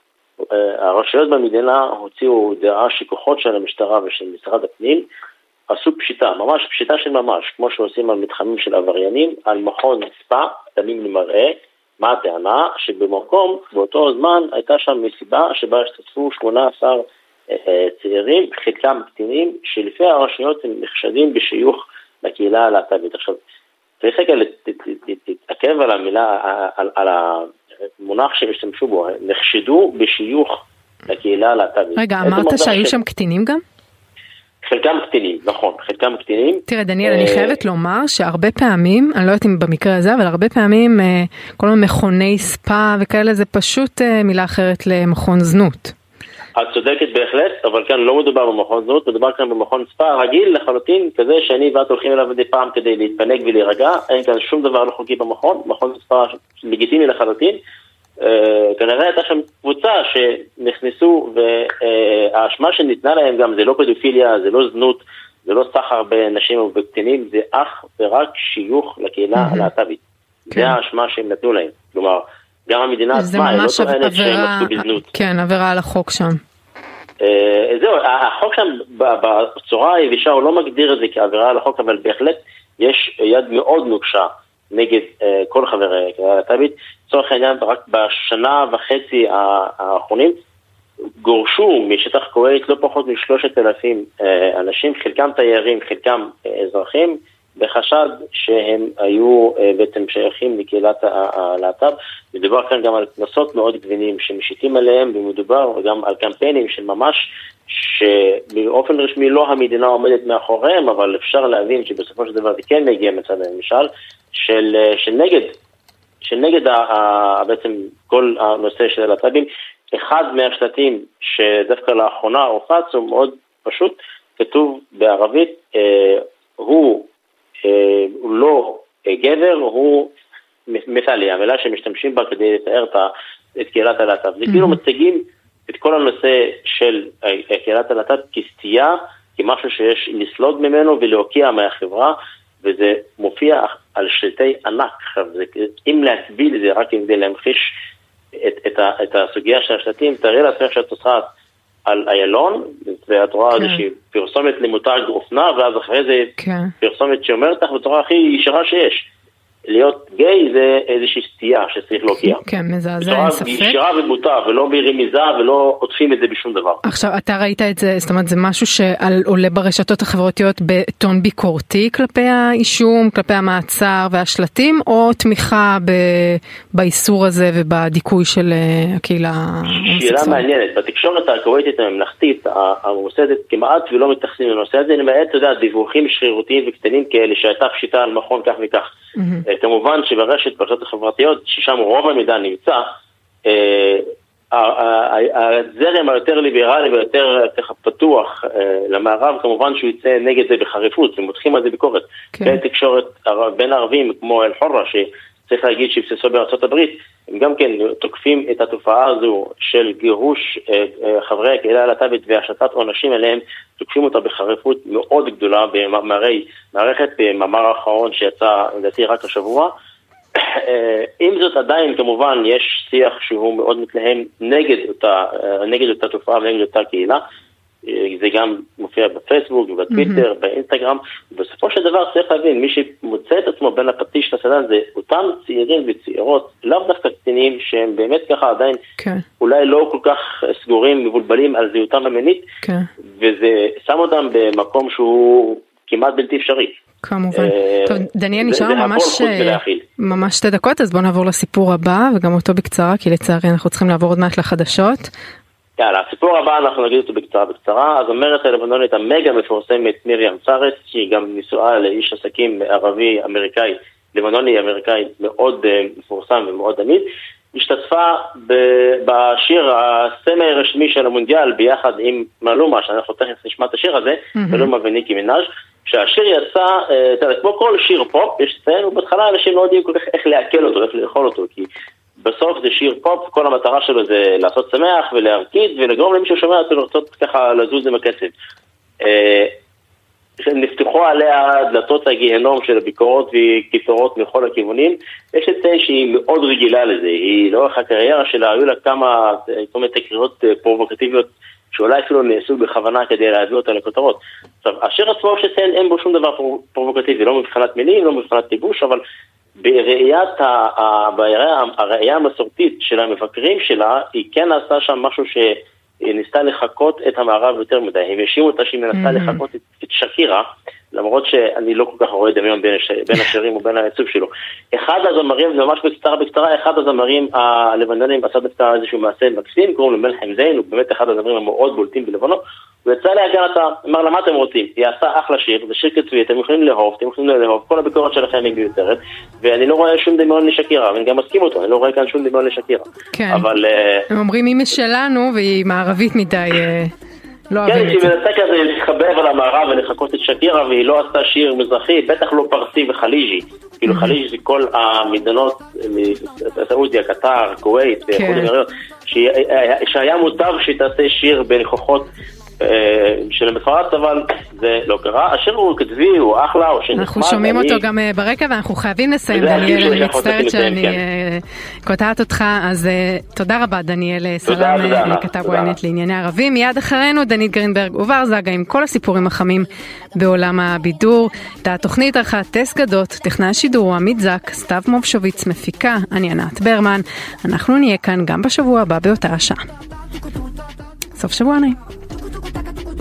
הרשויות במדינה הוציאו דעה שכוחות של המשטרה ושל משרד הפנים עשו פשיטה, ממש פשיטה של ממש, כמו שעושים על מתחמים של עבריינים, על מכון ספא, דמים למראה. מה הטענה? שבמקום, באותו זמן, הייתה שם מסיבה שבה השתתפו 18 אה, צעירים, חלקם קטינים, שלפי הרשויות הם נחשדים בשיוך לקהילה הלהט"בית. עכשיו, צריך רגע להתעכב על המילה, על, על המונח שהם השתמשו בו, נחשדו בשיוך לקהילה הלהט"בית. רגע, אמרת שהיו שם קטינים גם? חלקם קטינים, נכון, חלקם קטינים. תראה, דניאל, אני חייבת לומר שהרבה פעמים, אני לא יודעת אם במקרה הזה, אבל הרבה פעמים אה, כל מיני מכוני ספא וכאלה זה פשוט אה, מילה אחרת למכון זנות. את צודקת בהחלט, אבל כאן לא מדובר במכון זנות, מדובר כאן במכון ספא רגיל לחלוטין, כזה שאני ואת הולכים אליו מדי פעם כדי להתפנק ולהירגע, אין כאן שום דבר לא חוקי במכון, מכון ספא לגיטימי לחלוטין. Uh, כנראה הייתה שם קבוצה שנכנסו והאשמה שניתנה להם גם זה לא פדופיליה, זה לא זנות, זה לא סחר בנשים ובקטינים, זה אך ורק שיוך לקהילה. הלהט"בית. כן. זה האשמה שהם נתנו להם. כלומר, גם המדינה עצמה, היא לא טוענת שהם עשו בזנות. כן, עבירה על החוק שם. אה, זהו, החוק שם בצורה היבשה הוא לא מגדיר את זה כעבירה על החוק, אבל בהחלט יש יד מאוד נוקשה נגד אה, כל חברי הקהילה הלהט"בית. לצורך העניין, רק בשנה וחצי האחרונים גורשו משטח כווית לא פחות משלושת אלפים אה, אנשים, חלקם תיירים, חלקם אזרחים. בחשד שהם היו אה, בעצם שייכים לקהילת הלהט"ב. מדובר כאן גם על קנסות מאוד גבינים שמשיתים עליהם, ומדובר גם על קמפיינים של ממש, שבאופן רשמי לא המדינה עומדת מאחוריהם, אבל אפשר להבין שבסופו של דבר זה כן מגיע מצד הממשל, של, אה, של נגד, של נגד ה, ה, בעצם כל הנושא של הלהט"בים. אחד מהשלטים שדווקא לאחרונה הופץ הוא מאוד פשוט, כתוב בערבית, אה, הוא הוא לא גבר, הוא מסלי, המילה שמשתמשים בה כדי לתאר את קהילת הלהט"ב. זה כאילו מציגים את כל הנושא של קהילת הלהט"ב כסטייה, כמשהו שיש לסלוד ממנו ולהוקיע מהחברה, וזה מופיע על שלטי ענק. עכשיו, זה, אם להטביל את זה רק כדי להמחיש את, את, את הסוגיה של השלטים, תארי לעצמך שאת עושה על איילון, ואת רואה כן. איזושהי פרסומת למותג אופנה, ואז אחרי זה כן. פרסומת שאומרת לך בצורה הכי ישרה שיש. להיות גיי זה איזושהי סטייה שצריך להוקיע. כן, מזעזע, אין ספק. בצורה ישרה ובוטה, ולא ברמיזה ולא עוטפים את זה בשום דבר. עכשיו, אתה ראית את זה, זאת אומרת, זה משהו שעולה ברשתות החברתיות בטון ביקורתי כלפי האישום, כלפי המעצר והשלטים, או תמיכה ב... באיסור הזה ובדיכוי של אה, הקהילה ההומוסקסואלית? שאלה מעניינת. בתקשורת הכווייתית הממלכתית, הממוסדת, כמעט ולא מתייחסים לנושא הזה, למעט, אתה יודע, דיווחים שרירותיים וקטנים כאלה, שהייתה פשיטה על מכון כך וכך. Mm-hmm. כמובן שברשת, ברשתות החברתיות, ששם רוב המידע נמצא, אה, הזרם היותר ליברלי ויותר ככה פתוח אה, למערב, כמובן שהוא יצא נגד זה בחריפות, ומותחים על זה ביקורת. כן. בין תקשורת, בין ערבים כמו אל-חורה, שצריך להגיד שבסיסו בארצות הברית, הם גם כן תוקפים את התופעה הזו של גירוש אה, חברי הקהילה הלהט"בית והשתת עונשים עליהם, תוקפים אותה בחריפות מאוד גדולה במאמרי מערכת, במאמר האחרון שיצא לדעתי רק השבוע. עם זאת עדיין כמובן יש שיח שהוא מאוד מתלהם נגד אותה, נגד אותה תופעה ונגד אותה קהילה. זה גם מופיע בפייסבוק, בטוויטר, mm-hmm. באינסטגרם, ובסופו של דבר צריך להבין, מי שמוצא את עצמו בין הפטיש לסדן זה אותם צעירים וצעירות, לאו דווקא קטינים שהם באמת ככה עדיין כן. אולי לא כל כך סגורים, מבולבלים על זהותם המינית, כן. וזה שם אותם במקום שהוא כמעט בלתי אפשרי. כמובן. אה, טוב, דניאל, נשאר ממש, אה, ממש שתי דקות, אז בואו נעבור לסיפור הבא, וגם אותו בקצרה, כי לצערי אנחנו צריכים לעבור עוד מעט לחדשות. יאללה, הסיפור הבא אנחנו נגיד אותו בקצרה בקצרה. הזמרת הלבנונית המגה מפורסמת מרים צארץ, שהיא גם נשואה לאיש עסקים ערבי אמריקאי, לבנוני אמריקאי מאוד uh, מפורסם ומאוד עמיד, השתתפה בשיר הסמי הרשמי של המונדיאל ביחד עם מלומה, שאנחנו תכף נשמע את השיר הזה, מלומה וניקי מנאז', כשהשיר יצא, אתה יודע, כמו כל שיר פופ, יש לציין, ובהתחלה אנשים לא יודעים כל כך איך לעכל אותו, איך לאכול אותו, כי בסוף זה שיר פופ, כל המטרה שלו זה לעשות שמח ולהרקיד ולגרום למי ששומע אותו לרצות ככה לזוז עם הקצב. נפתחו עליה דלתות הגיהנום של הביקורות וקיצורות מכל הכיוונים. יש לציין שהיא מאוד רגילה לזה, היא לאורך הקריירה שלה, היו לה כמה, כל מיני תקריות פרובוקטיביות שאולי אפילו נעשו בכוונה כדי להביא אותה לכותרות. עכשיו, השיר עצמו יש לציין, אין בו שום דבר פרובוקטיבי, לא מבחינת מילים, לא מבחינת טיבוש, אבל בראיית, הראייה המסורתית של המבקרים שלה, היא כן עשה שם משהו ש... היא ניסתה לחקות את המערב יותר מדי, הם האשימו אותה שהיא מנסה mm-hmm. לחקות את, את שקירה, למרות שאני לא כל כך רואה דמיון בין, הש... בין השירים ובין העיצוב שלו. אחד הזמרים, ממש בקצרה בקצרה, אחד הזמרים הלבנונים עשה דווקא איזשהו מעשה מקסים, קוראים לו מלחם זיין, הוא באמת אחד הזמרים המאוד בולטים בלבנון, הוא יצא להגנתה, אמר לה מה אתם רוצים, היא עשה אחלה שיר, זה שיר קצבי, אתם יכולים לאהוב, אתם יכולים לאהוב, כל הביקורת שלכם היא מיותרת, ואני לא רואה שום דמיון לשקירה, ואני גם מסכים אותו, אני לא רואה כאן שום דמיון לשקירה. כן, אבל... הם אומרים היא משלנו והיא מערבית מדי. אה, לא כן, אוהבים שהיא את זה. מנסה כזה להתחבר על המערב ולחקות את שקירה, והיא לא עשתה שיר מזרחי, בטח לא פרסי וחליג'י. כאילו חליג'י זה כל המדינות, סעודיה, קטר, כווית, כן. שהיא- שהיה מוטב שהיא תעשה שיר בניחוחות אה, של מפרץ, אבל זה לא קרה. השיר הוא קצבי, הוא אחלה, הוא שיר נחמד. אנחנו שומעים אותו גם אה, ברקע ואנחנו חייבים לסיים, דניאל, אני מצטערת שאני כן. אה, קוטעת אותך, אז תודה רבה דניאל סלאם, כתב ynet לענייני ערבים. מיד אחרינו דנית גרינברג ובר זגה עם כל הסיפורים החמים בעולם הבידור. את התוכנית ערכה טס גדות, טכנאי השידור עמית זק, סתיו מובשוביץ מפיקה, אני ענת ברמן. אנחנו נהיה כאן גם בשבוע הבא באותה השעה. סוף שבוע נעים.